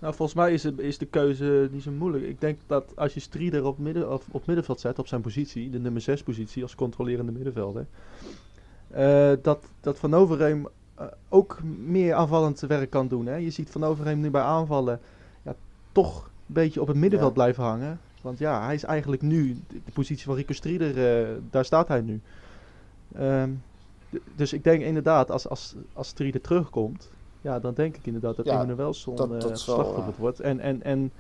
Nou, volgens mij is, het, is de keuze niet zo moeilijk. Ik denk dat als je Strieder op, midden, of op middenveld zet, op zijn positie, de nummer 6 positie als controlerende middenvelder. eh, dat, dat Van Overheem eh, ook meer aanvallend werk kan doen. Hè? Je ziet Van Overheem nu bij aanvallen ja, toch een beetje op het middenveld Ja. blijven hangen. Want ja, hij is eigenlijk nu, de, positie van Rico Strieder, eh, daar staat hij nu. Ehm, dus ik denk inderdaad, als, als, als Strieder terugkomt, ja, dan denk ik inderdaad dat Ja, Emmanuelson dat- eh dat slachtoffer eh, wordt. En, en, en,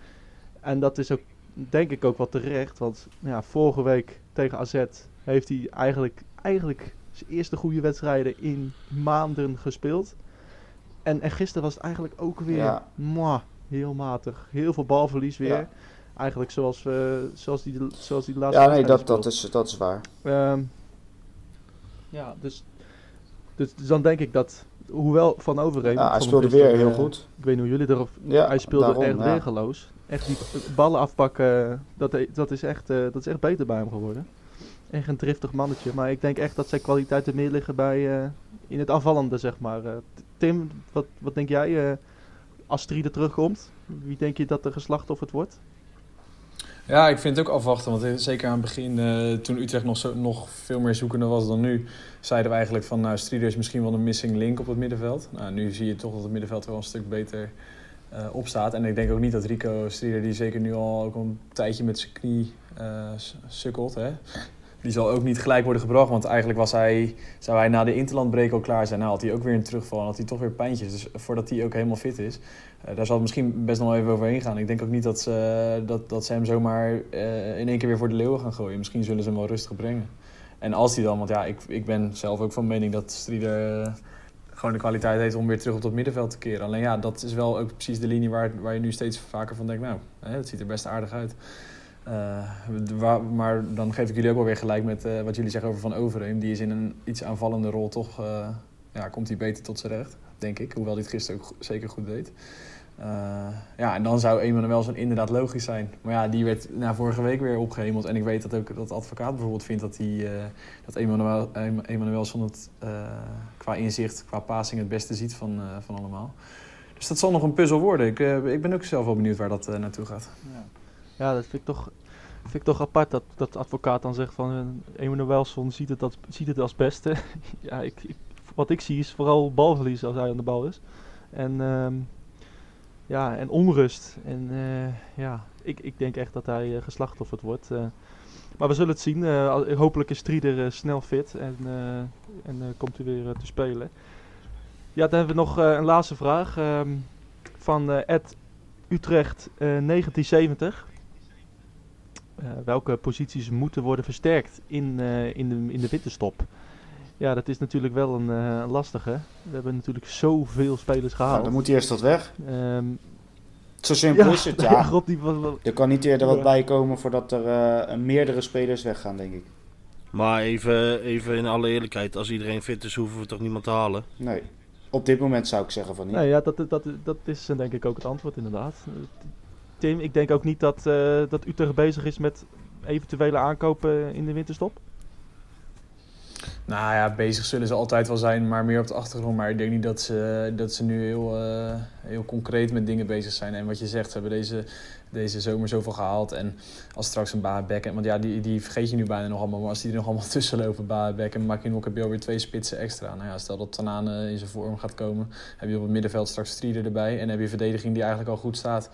en dat is ook, denk ik ook wel terecht. Want ja, vorige week tegen AZ heeft hij eigenlijk, eigenlijk zijn eerste goede wedstrijden in maanden gespeeld. En, en gisteren was het eigenlijk ook weer Ja. mwah, heel matig. Heel veel balverlies weer. Ja. Eigenlijk zoals, we, zoals, die, zoals die laatste Ja, nee, dat, dat, is, dat is waar. Ehm, ja, dus, dus, dus dan denk ik dat, hoewel Van Overheem... Ja, hij speelde weer heel goed. Ik weet niet hoe jullie erop... Ja, hij speelde daarom, echt ja. Echt die ballen afpakken, dat, dat, is echt, eh, dat is echt beter bij hem geworden. Echt een driftig mannetje. Maar ik denk echt dat zijn kwaliteiten meer liggen bij, eh, in het aanvallende, zeg maar. Eh, Tim, wat, wat denk jij als Strieder terugkomt? Wie denk je dat de geslachtofferd wordt? Ja, ik vind het ook afwachten. Want eh, zeker aan het begin, eh, toen Utrecht nog, zo, nog veel meer zoekende was dan nu, zeiden we eigenlijk van, nou, Strieder is misschien wel een missing link op het middenveld. Nou, nu zie je toch dat het middenveld wel een stuk beter eh opstaat. En ik denk ook niet dat Rico Strieder, die zeker nu al ook een tijdje met zijn knie sukkelt, hè. Die zal ook niet gelijk worden gebracht, want eigenlijk was hij, zou hij na de interlandbreek al klaar zijn. Nou had hij ook weer een terugval en had hij toch weer pijntjes. Dus voordat hij ook helemaal fit is, daar zal het misschien best nog wel even overheen gaan. Ik denk ook niet dat ze, dat, dat ze hem zomaar eh, in één keer weer voor de leeuwen gaan gooien. Misschien zullen ze hem wel rustig brengen. En als hij dan, want ja, ik, ik ben zelf ook van mening dat Strieder eh, gewoon de kwaliteit heeft om weer terug op dat middenveld te keren. Alleen ja, dat is wel ook precies de linie waar, waar je nu steeds vaker van denkt, nou, hè, het ziet er best aardig uit. Eh, waar- maar dan geef ik jullie ook wel weer gelijk met eh, wat jullie zeggen over Van Overheem. Die is in een iets aanvallende rol toch, eh, ja, komt hij beter tot zijn recht, denk ik. Hoewel hij het gisteren ook zeker goed deed. Eh, ja, en dan zou Emanuelson inderdaad logisch zijn. Maar ja, die werd na vorige week weer opgehemeld. En ik weet dat ook dat advocaat bijvoorbeeld vindt dat, hij, eh, dat Emanuel, Em- Emanuelson het eh, qua inzicht, qua passing het beste ziet van, van allemaal. Dus dat zal nog een puzzel worden. Ik, ik ben ook zelf wel benieuwd waar dat naartoe gaat. Ja, dat vind ik toch, vind ik toch apart dat, dat de advocaat dan zegt van Emanuelson ziet het, dat, ziet het als beste. ja, ik- wat ik zie is vooral balverlies als hij aan de bal is. En, ehm, ja, en onrust. En eh, ja, ik, ik denk echt dat hij eh, geslachtofferd wordt. eh. maar we zullen het zien. Hopelijk is Strieder eh, snel fit en, en komt hij weer te spelen. Ja, dan hebben we nog een laatste vraag ehm, van Ed Utrecht eh, 1970. Eh, welke posities moeten worden versterkt in, in, de, in de winterstop? Ja, dat is natuurlijk wel een eh, lastige. We hebben natuurlijk zoveel spelers Nou, gehaald. dan moet hij eerst wat weg. Ehm, Zo simpel ja, is het, ja. God, die was wel- Er kan niet eerder wat Ja. bij komen voordat er eh, meerdere spelers weggaan, denk ik. Maar even, even in alle eerlijkheid, als iedereen fit is, hoeven we toch niemand te halen? Nee. Op dit moment zou ik zeggen van niet. Nee, ja, dat, dat, dat is eh, denk ik ook het antwoord inderdaad. Tim, ik denk ook niet dat, eh, dat Utrecht bezig is met eventuele aankopen in de winterstop. Nou ja, bezig zullen ze altijd wel zijn, maar meer op de achtergrond. Maar ik denk niet dat ze, dat ze nu heel, eh, heel concreet met dingen bezig zijn. En wat je zegt, ze hebben deze, deze zomer zoveel gehaald. En als straks een Baabek... Want ja, die, die vergeet je nu bijna nog allemaal. Maar als die er nog allemaal tussen lopen, Baabek en Makinok... heb je alweer twee spitsen extra. Nou ja, stel dat Tanane in zijn vorm gaat komen... heb je op het middenveld straks Strieder erbij. En heb je verdediging die eigenlijk al goed staat...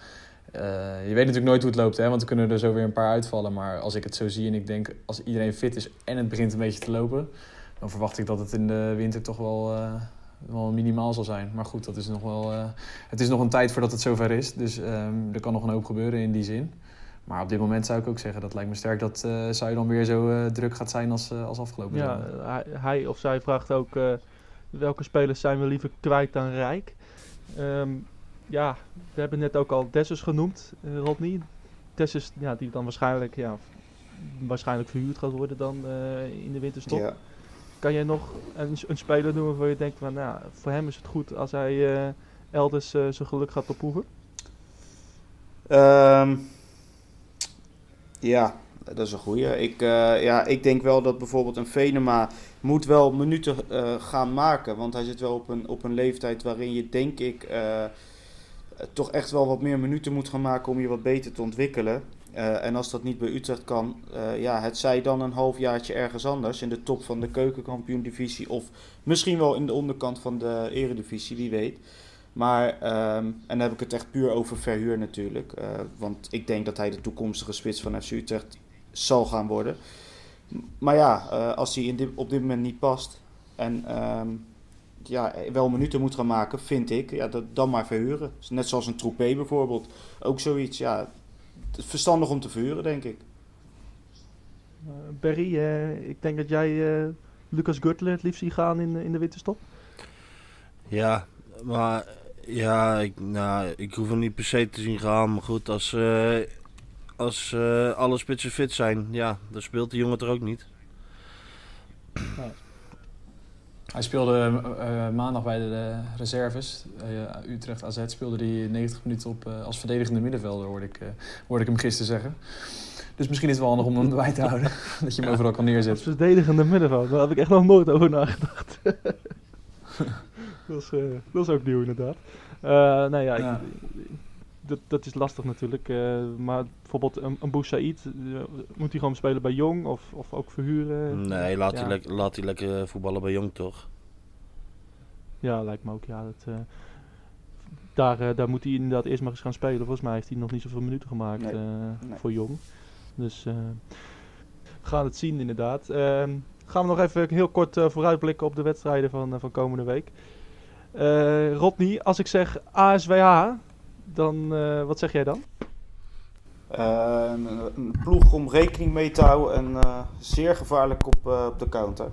Eh, je weet natuurlijk nooit hoe het loopt, hè, want er kunnen er zo weer een paar uitvallen. Maar als ik het zo zie en ik denk, als iedereen fit is en het begint een beetje te lopen, dan verwacht ik dat het in de winter toch wel, eh, wel minimaal zal zijn. Maar goed, dat is nog wel, eh, het is nog een tijd voordat het zover is. Dus ehm, er kan nog een hoop gebeuren in die zin. Maar op dit moment zou ik ook zeggen, dat lijkt me sterk dat uh, zou je dan weer zo druk gaat zijn als, als afgelopen Ja, hij, hij, of zij vraagt ook welke spelers zijn we liever kwijt dan rijk. Um, ja, we hebben net ook al Dessus genoemd, uh, Rodney. Dessus, ja, die dan waarschijnlijk, ja, waarschijnlijk verhuurd gaat worden dan uh, in de winterstop. Ja. Kan jij nog een, een, speler noemen waarvan je denkt van, nou, voor hem is het goed als hij uh, elders zijn geluk gaat beproeven? Um, ja, dat is een goeie. Ik, uh, ja, ik denk wel dat bijvoorbeeld een Venema moet wel minuten uh, gaan maken. Want hij zit wel op een, op een leeftijd waarin je denk ik uh, toch echt wel wat meer minuten moet gaan maken om je wat beter te ontwikkelen. Eh, en als dat niet bij Utrecht kan, uh, ja, het zij dan een halfjaartje ergens anders in de top van de keukenkampioen-divisie of misschien wel in de onderkant van de eredivisie, wie weet. Maar, um, en dan heb ik het echt puur over verhuur natuurlijk. Want ik denk dat hij de toekomstige spits van FC Utrecht zal gaan worden. Maar ja, als hij in dit, op dit moment niet past en um, ja, wel minuten moet gaan maken, vind ik, ja, dat, dan maar verhuren. Net zoals een troepé bijvoorbeeld. Ook zoiets, ja, verstandig om te verhuren, denk ik. Uh, Berry, ik denk dat jij Lucas Gürtel het liefst ziet gaan in, in de winterstop. Ja, maar ja, ik, nou, ik hoef hem niet per se te zien gaan. Maar goed, als, uh, als uh, alle spitsen fit zijn, ja, dan speelt de jongen er ook niet. Nee. Hij speelde uh, maandag bij de, reserves. Utrecht AZ speelde hij 90 minuten op als verdedigende middenvelder, hoorde ik, hoorde ik hem gisteren zeggen. Dus misschien is het wel handig om hem erbij te houden. dat je hem overal kan neerzetten. Als verdedigende middenvelder, daar heb ik echt nog nooit over nagedacht. dat, is, dat is ook nieuw inderdaad. Nou ja, ja. Ik, dat, dat is lastig natuurlijk. Uh, maar bijvoorbeeld een, een Boussaïd, moet hij gewoon spelen bij Jong of, of ook verhuren? Nee, laat, ja. hij, le laat hij lekker voetballen bij Jong toch? Ja, lijkt me ook. Ja, dat, daar, daar moet hij inderdaad eerst maar eens gaan spelen. Volgens mij heeft hij nog niet zoveel minuten gemaakt nee. Nee. voor Jong. Dus we gaan het zien inderdaad. Ehm, gaan we nog even heel kort vooruitblikken op de wedstrijden van, van komende week. Uh, Rodney, als ik zeg ASWH, dan uh, wat zeg jij dan? Uh, een, een, ploeg om rekening mee te houden en zeer gevaarlijk op, op de counter.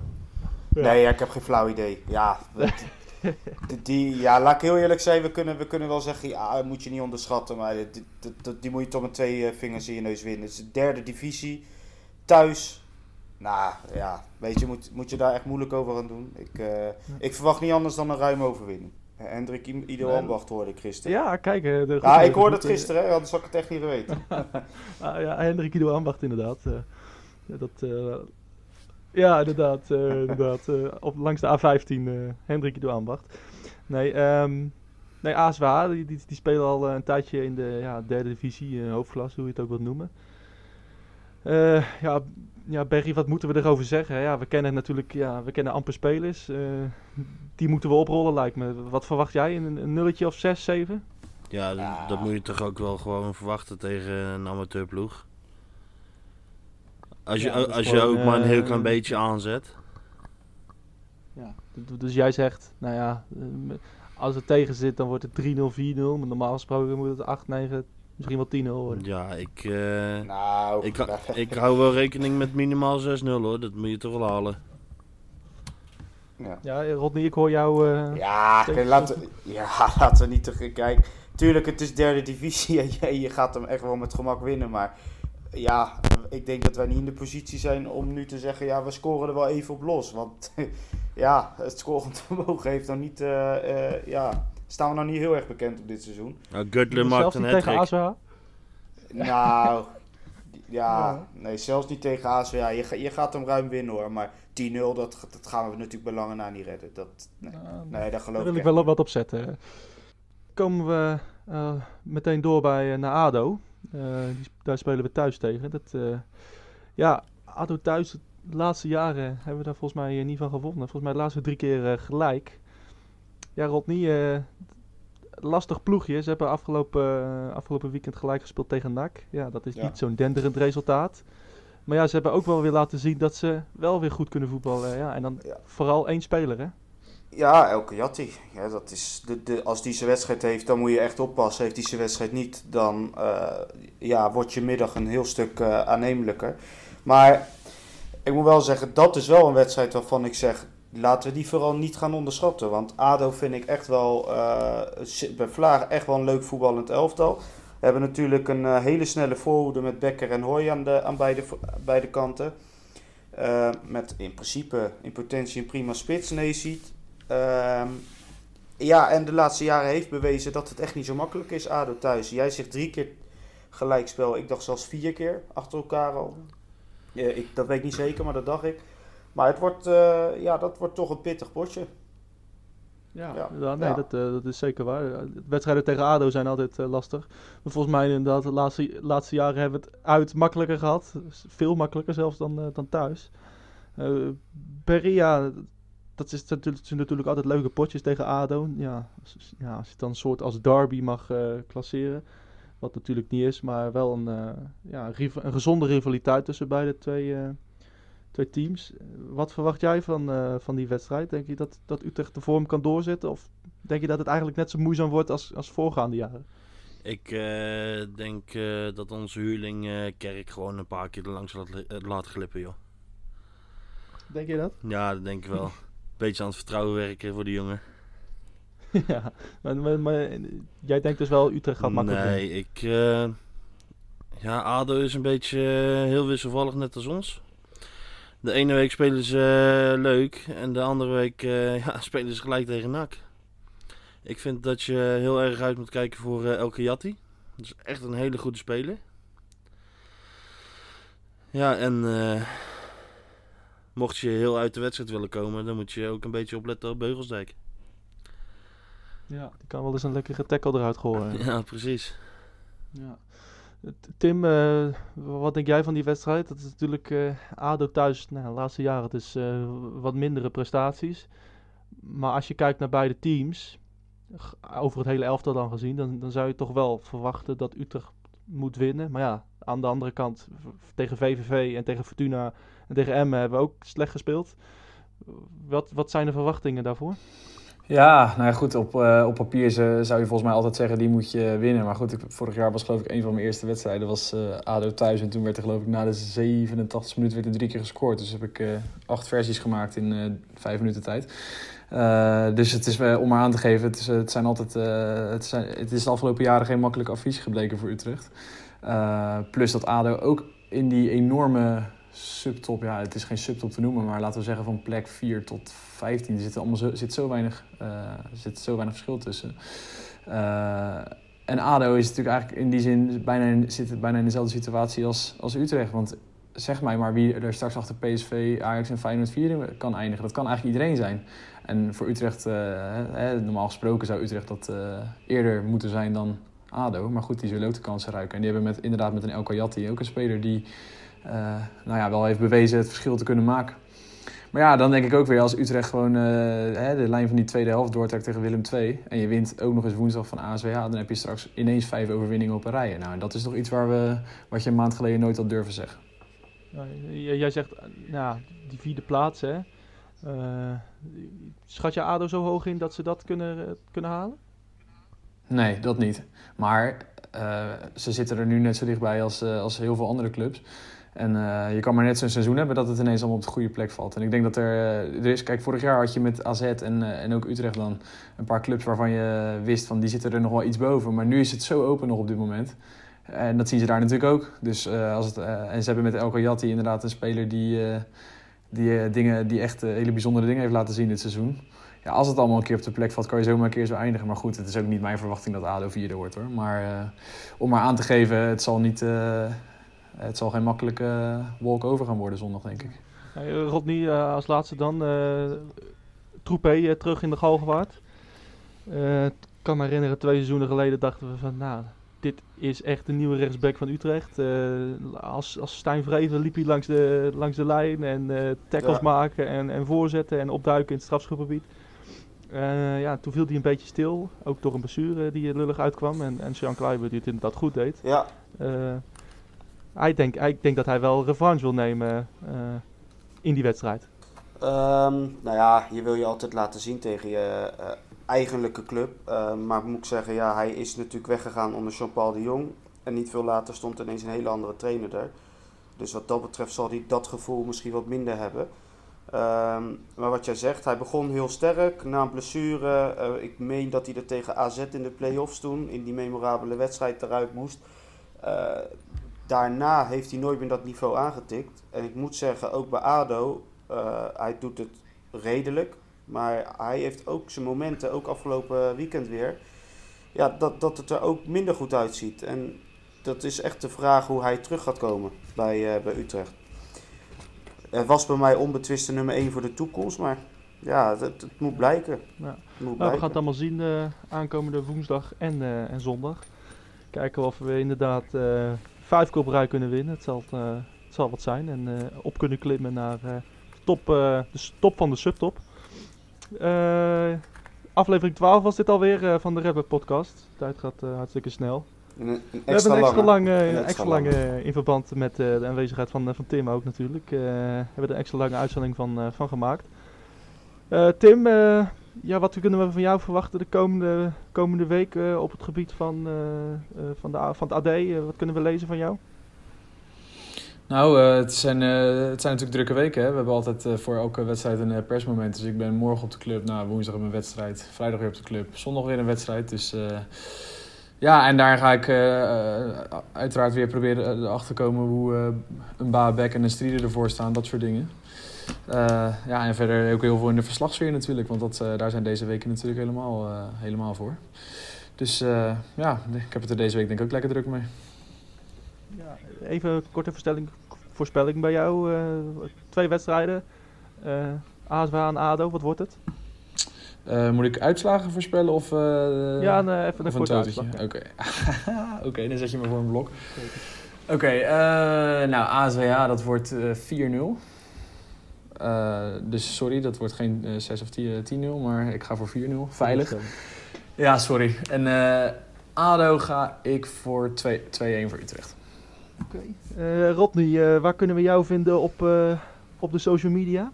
Ja. Nee, ja, ik heb geen flauw idee. Ja, die, die, ja, laat ik heel eerlijk zijn, we kunnen, we kunnen wel zeggen, ja, moet je niet onderschatten, maar die, die, die moet je toch met twee vingers in je neus winnen. Het is de derde divisie, thuis, nou ja, weet je, moet, moet je daar echt moeilijk over gaan doen. Ik, uh, ik verwacht niet anders dan een ruime overwinning. Hendrik Ido. Ambacht hoorde ik gisteren. Ja, kijk. De ja, ik hoorde het gisteren, hè, anders had ik het echt niet geweten. ah, ja, Hendrik Ido Ambacht inderdaad. Uh, dat, uh, ja, inderdaad. inderdaad op, langs de A15 Hendrik Ido Ambacht. Nee, um, nee ASWA, die, die, die, spelen al een tijdje in de ja, derde divisie, hoofdklas, hoe je het ook wilt noemen. Ja, ja, Berry, wat moeten we erover zeggen? Ja, we kennen natuurlijk, ja, we kennen amper spelers. Uh, die moeten we oprollen, lijkt me. Wat verwacht jij? Een, een nulletje of 6, 7? Ja, ja, dat moet je toch ook wel gewoon verwachten tegen een amateurploeg. Als je, ja, als je ook uh, maar een heel klein beetje aanzet. Ja, dus jij zegt, nou ja, als het tegen zit, dan wordt het 3-0, 4-0. Maar normaal gesproken moet het 8, 9, Misschien wel 10-0 worden. Ja, ik, uh, nou, ik, ik hou wel rekening met minimaal 6-0 hoor. Dat moet je toch wel halen. Ja, ja Rodney, ik hoor jou... Uh, ja, laten, ja, laten we niet te kijken. Tuurlijk, het is derde divisie en je, je gaat hem echt wel met gemak winnen. Maar ja, ik denk dat wij niet in de positie zijn om nu te zeggen... Ja, we scoren er wel even op los. Want ja, het scorend vermogen heeft dan niet... Uh, uh, ja, staan we nog niet heel erg bekend op dit seizoen. Nou, Gutler maakt een tegen ASWH? Nou, ja, nee, zelfs niet tegen ASWH. Ja, je, je gaat hem ruim winnen hoor, maar 10-0, dat, dat gaan we natuurlijk bij lange na niet redden. Dat, nee, uh, nee daar geloof daar wil ik wel wat op zetten. Komen we uh, meteen door bij uh, naar ADO. Die, daar spelen we thuis tegen. Dat, ja, ADO thuis, de laatste jaren hebben we daar volgens mij niet van gewonnen. Volgens mij de laatste drie keer gelijk. Ja, Rodney, uh, lastig ploegje. Ze hebben afgelopen, uh, afgelopen weekend gelijk gespeeld tegen NAC. Ja, dat is ja. niet zo'n denderend resultaat. Maar ja, ze hebben ook wel weer laten zien dat ze wel weer goed kunnen voetballen. Ja, en dan ja. vooral één speler, hè? Ja, Elke Jatti. Ja, dat is de, de, als die zijn wedstrijd heeft, dan moet je echt oppassen. Heeft hij zijn wedstrijd niet, dan uh, ja, wordt je middag een heel stuk uh, aannemelijker. Maar ik moet wel zeggen, dat is wel een wedstrijd waarvan ik zeg laten we die vooral niet gaan onderschatten. Want ADO vind ik echt wel, uh, bij Vlaar echt wel een leuk voetballend elftal. We hebben natuurlijk een uh, hele snelle voorhoede met Becker en Hoy aan, de, aan beide, beide kanten. Uh, met in principe in potentie een prima spits, nee ziet. Ehm, ja, en de laatste jaren heeft bewezen dat het echt niet zo makkelijk is, ADO thuis. Jij zegt drie keer gelijkspel, ik dacht zelfs vier keer achter elkaar al. Ik, dat weet ik niet zeker, maar dat dacht ik. Maar het wordt, uh, ja, dat wordt toch een pittig potje. Ja, nee, Ja. Dat, eh, dat is zeker waar. Eh, Wedstrijden tegen ADO zijn altijd eh, lastig. Maar volgens mij inderdaad, de laatste, laatste jaren hebben we het uit makkelijker gehad. Veel makkelijker zelfs dan, eh, dan thuis. Eh Beria, dat is natuurlijk, zijn natuurlijk altijd leuke potjes tegen ADO. Ja, als, ja, als je het dan een soort als derby mag eh, klasseren. Wat natuurlijk niet is, maar wel een, eh, ja, een gezonde rivaliteit tussen beide twee, eh, twee teams. Wat verwacht jij van, eh, van die wedstrijd? Denk je dat, dat Utrecht de vorm kan doorzetten? Of denk je dat het eigenlijk net zo moeizaam wordt als, als voorgaande jaren? Ik eh, denk eh, dat onze huurling Kerk gewoon een paar keer er langs laat, laat glippen, joh. Denk je dat? Ja, dat denk ik wel. Beetje aan het vertrouwen werken voor die jongen. ja, maar, maar, maar jij denkt dus wel Utrecht gaat makkelijk? Nee, ik... ja, ADO is een beetje heel wisselvallig, net als ons. De ene week spelen ze eh, leuk en de andere week eh, ja, spelen ze gelijk tegen NAC. Ik vind dat je heel erg uit moet kijken voor eh Elke Jatti. Dat is echt een hele goede speler. Ja, en mocht je heel uit de wedstrijd willen komen, dan moet je ook een beetje opletten op Beugelsdijk. Ja, die kan wel eens een lekkere tackle eruit gooien. Ja, precies. Ja. Tim, eh, wat denk jij van die wedstrijd? Dat is natuurlijk eh, ADO thuis, nou, de laatste jaren, is eh, wat mindere prestaties. Maar als je kijkt naar beide teams, over het hele elftal dan gezien, dan, dan zou je toch wel verwachten dat Utrecht moet winnen. Maar ja, aan de andere kant, tegen VVV en tegen Fortuna en tegen Emmen hebben we ook slecht gespeeld. Wat, wat zijn de verwachtingen daarvoor? Ja, nou ja, goed, op, eh, op papier zou je volgens mij altijd zeggen, die moet je winnen. Maar goed, ik, vorig jaar was geloof ik een van mijn eerste wedstrijden, was eh, ADO thuis. En toen werd er geloof ik na de 87 minuten werd er drie keer gescoord. Dus heb ik eh, acht versies gemaakt in vijf minuten tijd. Dus het is, om maar aan te geven, het is, het zijn altijd, het, zijn, het is de afgelopen jaren geen makkelijk advies gebleken voor Utrecht. Plus dat ADO ook in die enorme subtop, ja, het is geen subtop te noemen, maar laten we zeggen van plek 4 tot 15. Er zit, allemaal zo, zit, zo weinig, eh, zit zo weinig verschil tussen. Eh, en ADO is natuurlijk eigenlijk in die zin bijna in, zit bijna in dezelfde situatie als, als Utrecht. Want zeg mij maar wie er straks achter PSV, Ajax en Feyenoord 4 kan eindigen. Dat kan eigenlijk iedereen zijn. En voor Utrecht, eh, normaal gesproken zou Utrecht dat eh, eerder moeten zijn dan ADO. Maar goed, die zullen ook de kansen ruiken. En die hebben met, inderdaad met een El Kayati ook een speler die nou ja, wel heeft bewezen het verschil te kunnen maken. Maar ja, dan denk ik ook weer als Utrecht gewoon eh, hè, de lijn van die tweede helft doortrekt tegen Willem II. En je wint ook nog eens woensdag van ASWH. Dan heb je straks ineens vijf overwinningen op een rij. Nou, en dat is toch iets waar we, wat je een maand geleden nooit had durven zeggen. J- jij zegt, eh, nou, die vierde plaats, hè. Eh, schat je ADO zo hoog in dat ze dat kunnen, eh, kunnen halen? Nee, dat niet. Maar eh, ze zitten er nu net zo dichtbij als, eh, als heel veel andere clubs. En eh, je kan maar net zo'n seizoen hebben dat het ineens allemaal op de goede plek valt. En ik denk dat er, eh, er is... Kijk, vorig jaar had je met AZ en, eh, en ook Utrecht dan een paar clubs waarvan je wist van die zitten er nog wel iets boven. Maar nu is het zo open nog op dit moment. En dat zien ze daar natuurlijk ook. Dus, als het, en ze hebben met Elko Jatti inderdaad een speler die, die, dingen, die echt hele bijzondere dingen heeft laten zien dit seizoen. Ja, als het allemaal een keer op de plek valt, kan je zomaar een keer zo eindigen. Maar goed, het is ook niet mijn verwachting dat ADO vierde wordt hoor. Maar om maar aan te geven, het zal, niet, het zal geen makkelijke eh, wolk over gaan worden zondag, denk ik. Hey, eh, Rodney, eh, als laatste dan. eh Troepé eh, terug in de Galgenwaard. Eh, ik kan me herinneren, twee seizoenen geleden dachten we van, nou, dit is echt de nieuwe rechtsback van Utrecht. Eh, als, als Stijn Vreven liep hij langs de, langs de lijn en eh, tackles Ja. maken en, en voorzetten en opduiken in het strafschopgebied. Eh, ja, toen viel hij een beetje stil, ook door een blessure die er lullig uitkwam. En, en Sean Kleiber die het inderdaad goed deed. Ja, Hij denk, ik denk dat hij wel revanche wil nemen eh, in die wedstrijd. Ehm, nou ja, je wil je altijd laten zien tegen je eh, eigenlijke club. Ehm, maar moet ik zeggen, ja, hij is natuurlijk weggegaan onder Jean-Paul de Jong. En niet veel later stond ineens een hele andere trainer daar. Dus wat dat betreft zal hij dat gevoel misschien wat minder hebben. Ehm, maar wat jij zegt, hij begon heel sterk na een blessure. Eh, ik meen dat hij er tegen AZ in de play-offs toen, in die memorabele wedstrijd, eruit moest. Daarna heeft hij nooit meer dat niveau aangetikt. En ik moet zeggen, ook bij ADO, eh, hij doet het redelijk. Maar hij heeft ook zijn momenten, ook afgelopen weekend weer. Ja, dat, dat het er ook minder goed uitziet. En dat is echt de vraag hoe hij terug gaat komen bij, eh, bij Utrecht. Het was bij mij onbetwiste nummer 1 voor de toekomst. Maar ja, het, het moet blijken. Ja. Het moet Nou, we blijken. gaan het allemaal zien eh, aankomende woensdag en, en zondag. Kijken of we inderdaad vijf keer op rij kunnen winnen. Het zal, eh, het zal wat zijn. En eh, op kunnen klimmen naar eh, top, eh, de top van de subtop. Aflevering 12 was dit alweer van de Rebel podcast. De tijd gaat hartstikke snel. Een, een We hebben een extra lange. lang, Een een extra extra lang eh, in verband met de aanwezigheid van, van Tim ook natuurlijk. hebben we er een extra lange uitzending van, van gemaakt. Tim, ja, wat kunnen we van jou verwachten de komende, komende week eh, op het gebied van, eh, eh, van, de, van het AD? Wat kunnen we lezen van jou? Nou, het, zijn, het zijn natuurlijk drukke weken. Hè? We hebben altijd voor elke wedstrijd een persmoment. Dus ik ben morgen op de club, nou, woensdag heb een wedstrijd, vrijdag weer op de club, zondag weer een wedstrijd. Dus ja, en daar ga ik uiteraard weer proberen erachter te komen hoe een Baabek en een Strieder ervoor staan, dat soort dingen. Eh, ja, en verder ook heel veel in de verslagsfeer natuurlijk, want dat, eh, daar zijn deze weken natuurlijk helemaal, eh, helemaal voor. Dus ja, ik heb het er deze week denk ik ook lekker druk mee. Ja, even een korte voorstelling, voorspelling bij jou. twee wedstrijden. ASWA en ADO, wat wordt het? Moet ik uitslagen voorspellen of... ja, een, even een Of een korte totetje. uitslag. Oké, Oké, dan zet je me voor een blok. Oké, nou ASWA, dat wordt eh 4-0. Eh, dus sorry, dat wordt geen eh, 6 of 10 10-0, maar ik ga voor 4-0. Veilig. Ja, sorry. En eh, ADO ga ik voor 2 2-1 voor Utrecht. Oké. Eh, Rodney, eh, waar kunnen we jou vinden op, eh, op de social media?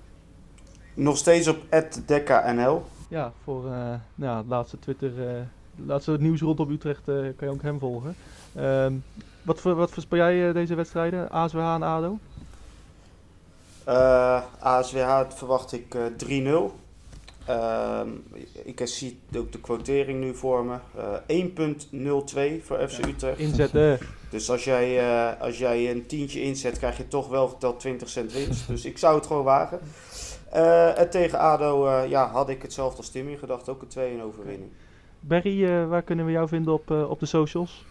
Nog steeds op @dekka_nl. Ja, voor eh, nou ja, het laatste Twitter, eh, het laatste nieuws rondom Utrecht eh, kan je ook hem volgen. Ehm, wat, voor, wat voorspel jij eh, deze wedstrijden? ASWH en ADO? Eh ASWH verwacht ik eh 3-0. Ehm, ik zie ook de quotering nu voor me. Eh 1.02 voor FC Utrecht. Inzetten. Dus als jij, eh, als jij een tientje inzet, krijg je toch wel geteld 20 cent winst. Dus ik zou het gewoon wagen. Eh, en tegen ADO eh, ja, had ik hetzelfde als Tim in gedacht. Ook een 2-1 overwinning. Barry, eh, waar kunnen we jou vinden op, eh, op de socials?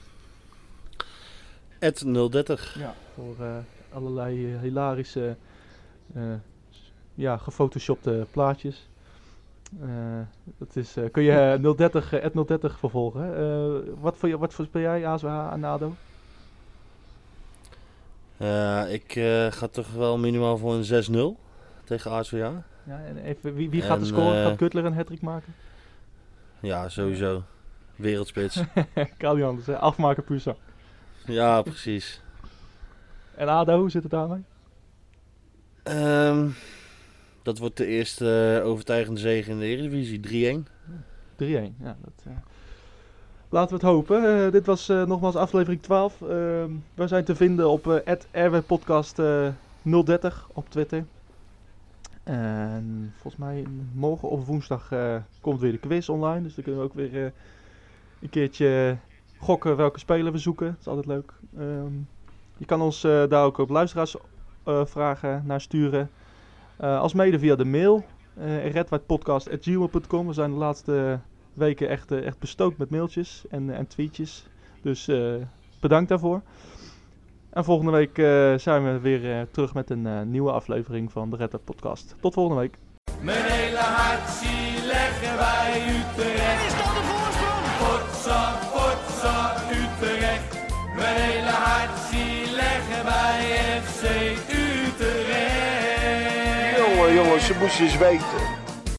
Ed 030. Ja. Voor eh, allerlei eh, hilarische, eh, ja, gefotoshopte plaatjes. Eh, dat is, eh, kun je eh, 030, eh, at 030 vervolgen. Eh, wat, voor, je- wat voorspel jij, ASWH en ADO? Ik eh, ga toch wel minimaal voor een 6-0 tegen ASWA. Ja, en even, wie, wie gaat En, er scoren? eh, Gaat Kutler een hat maken? Ja, sowieso. Wereldspits. kan niet anders, hè? afmaken puur zo. ja, precies. En ADO, hoe zit het daarmee? Ehm, dat wordt de eerste eh, overtuigende zege in de Eredivisie. 3-1. 3-1, ja. Dat, eh, Laten we het hopen. Eh, dit was nogmaals aflevering 12. Ehm, we zijn te vinden op rwpodcast eh 030 op Twitter. En volgens mij morgen of woensdag komt weer de quiz online. Dus dan kunnen we ook weer een keertje gokken welke speler we zoeken. Dat is altijd leuk. Ehm, je kan ons daar ook op luisteraarsvragen naar sturen. Eh als mede via de mail. Uh, redwhitepodcast.gmail.com. We zijn de laatste weken echt, eh, echt bestookt met mailtjes en, en tweetjes. Dus eh, bedankt daarvoor. En volgende week eh, zijn we weer eh, terug met een eh, nieuwe aflevering van de Red Podcast. Tot volgende week. Mijn hele hart zie leggen wij Utrecht. Jongens, ze moesten eens weten.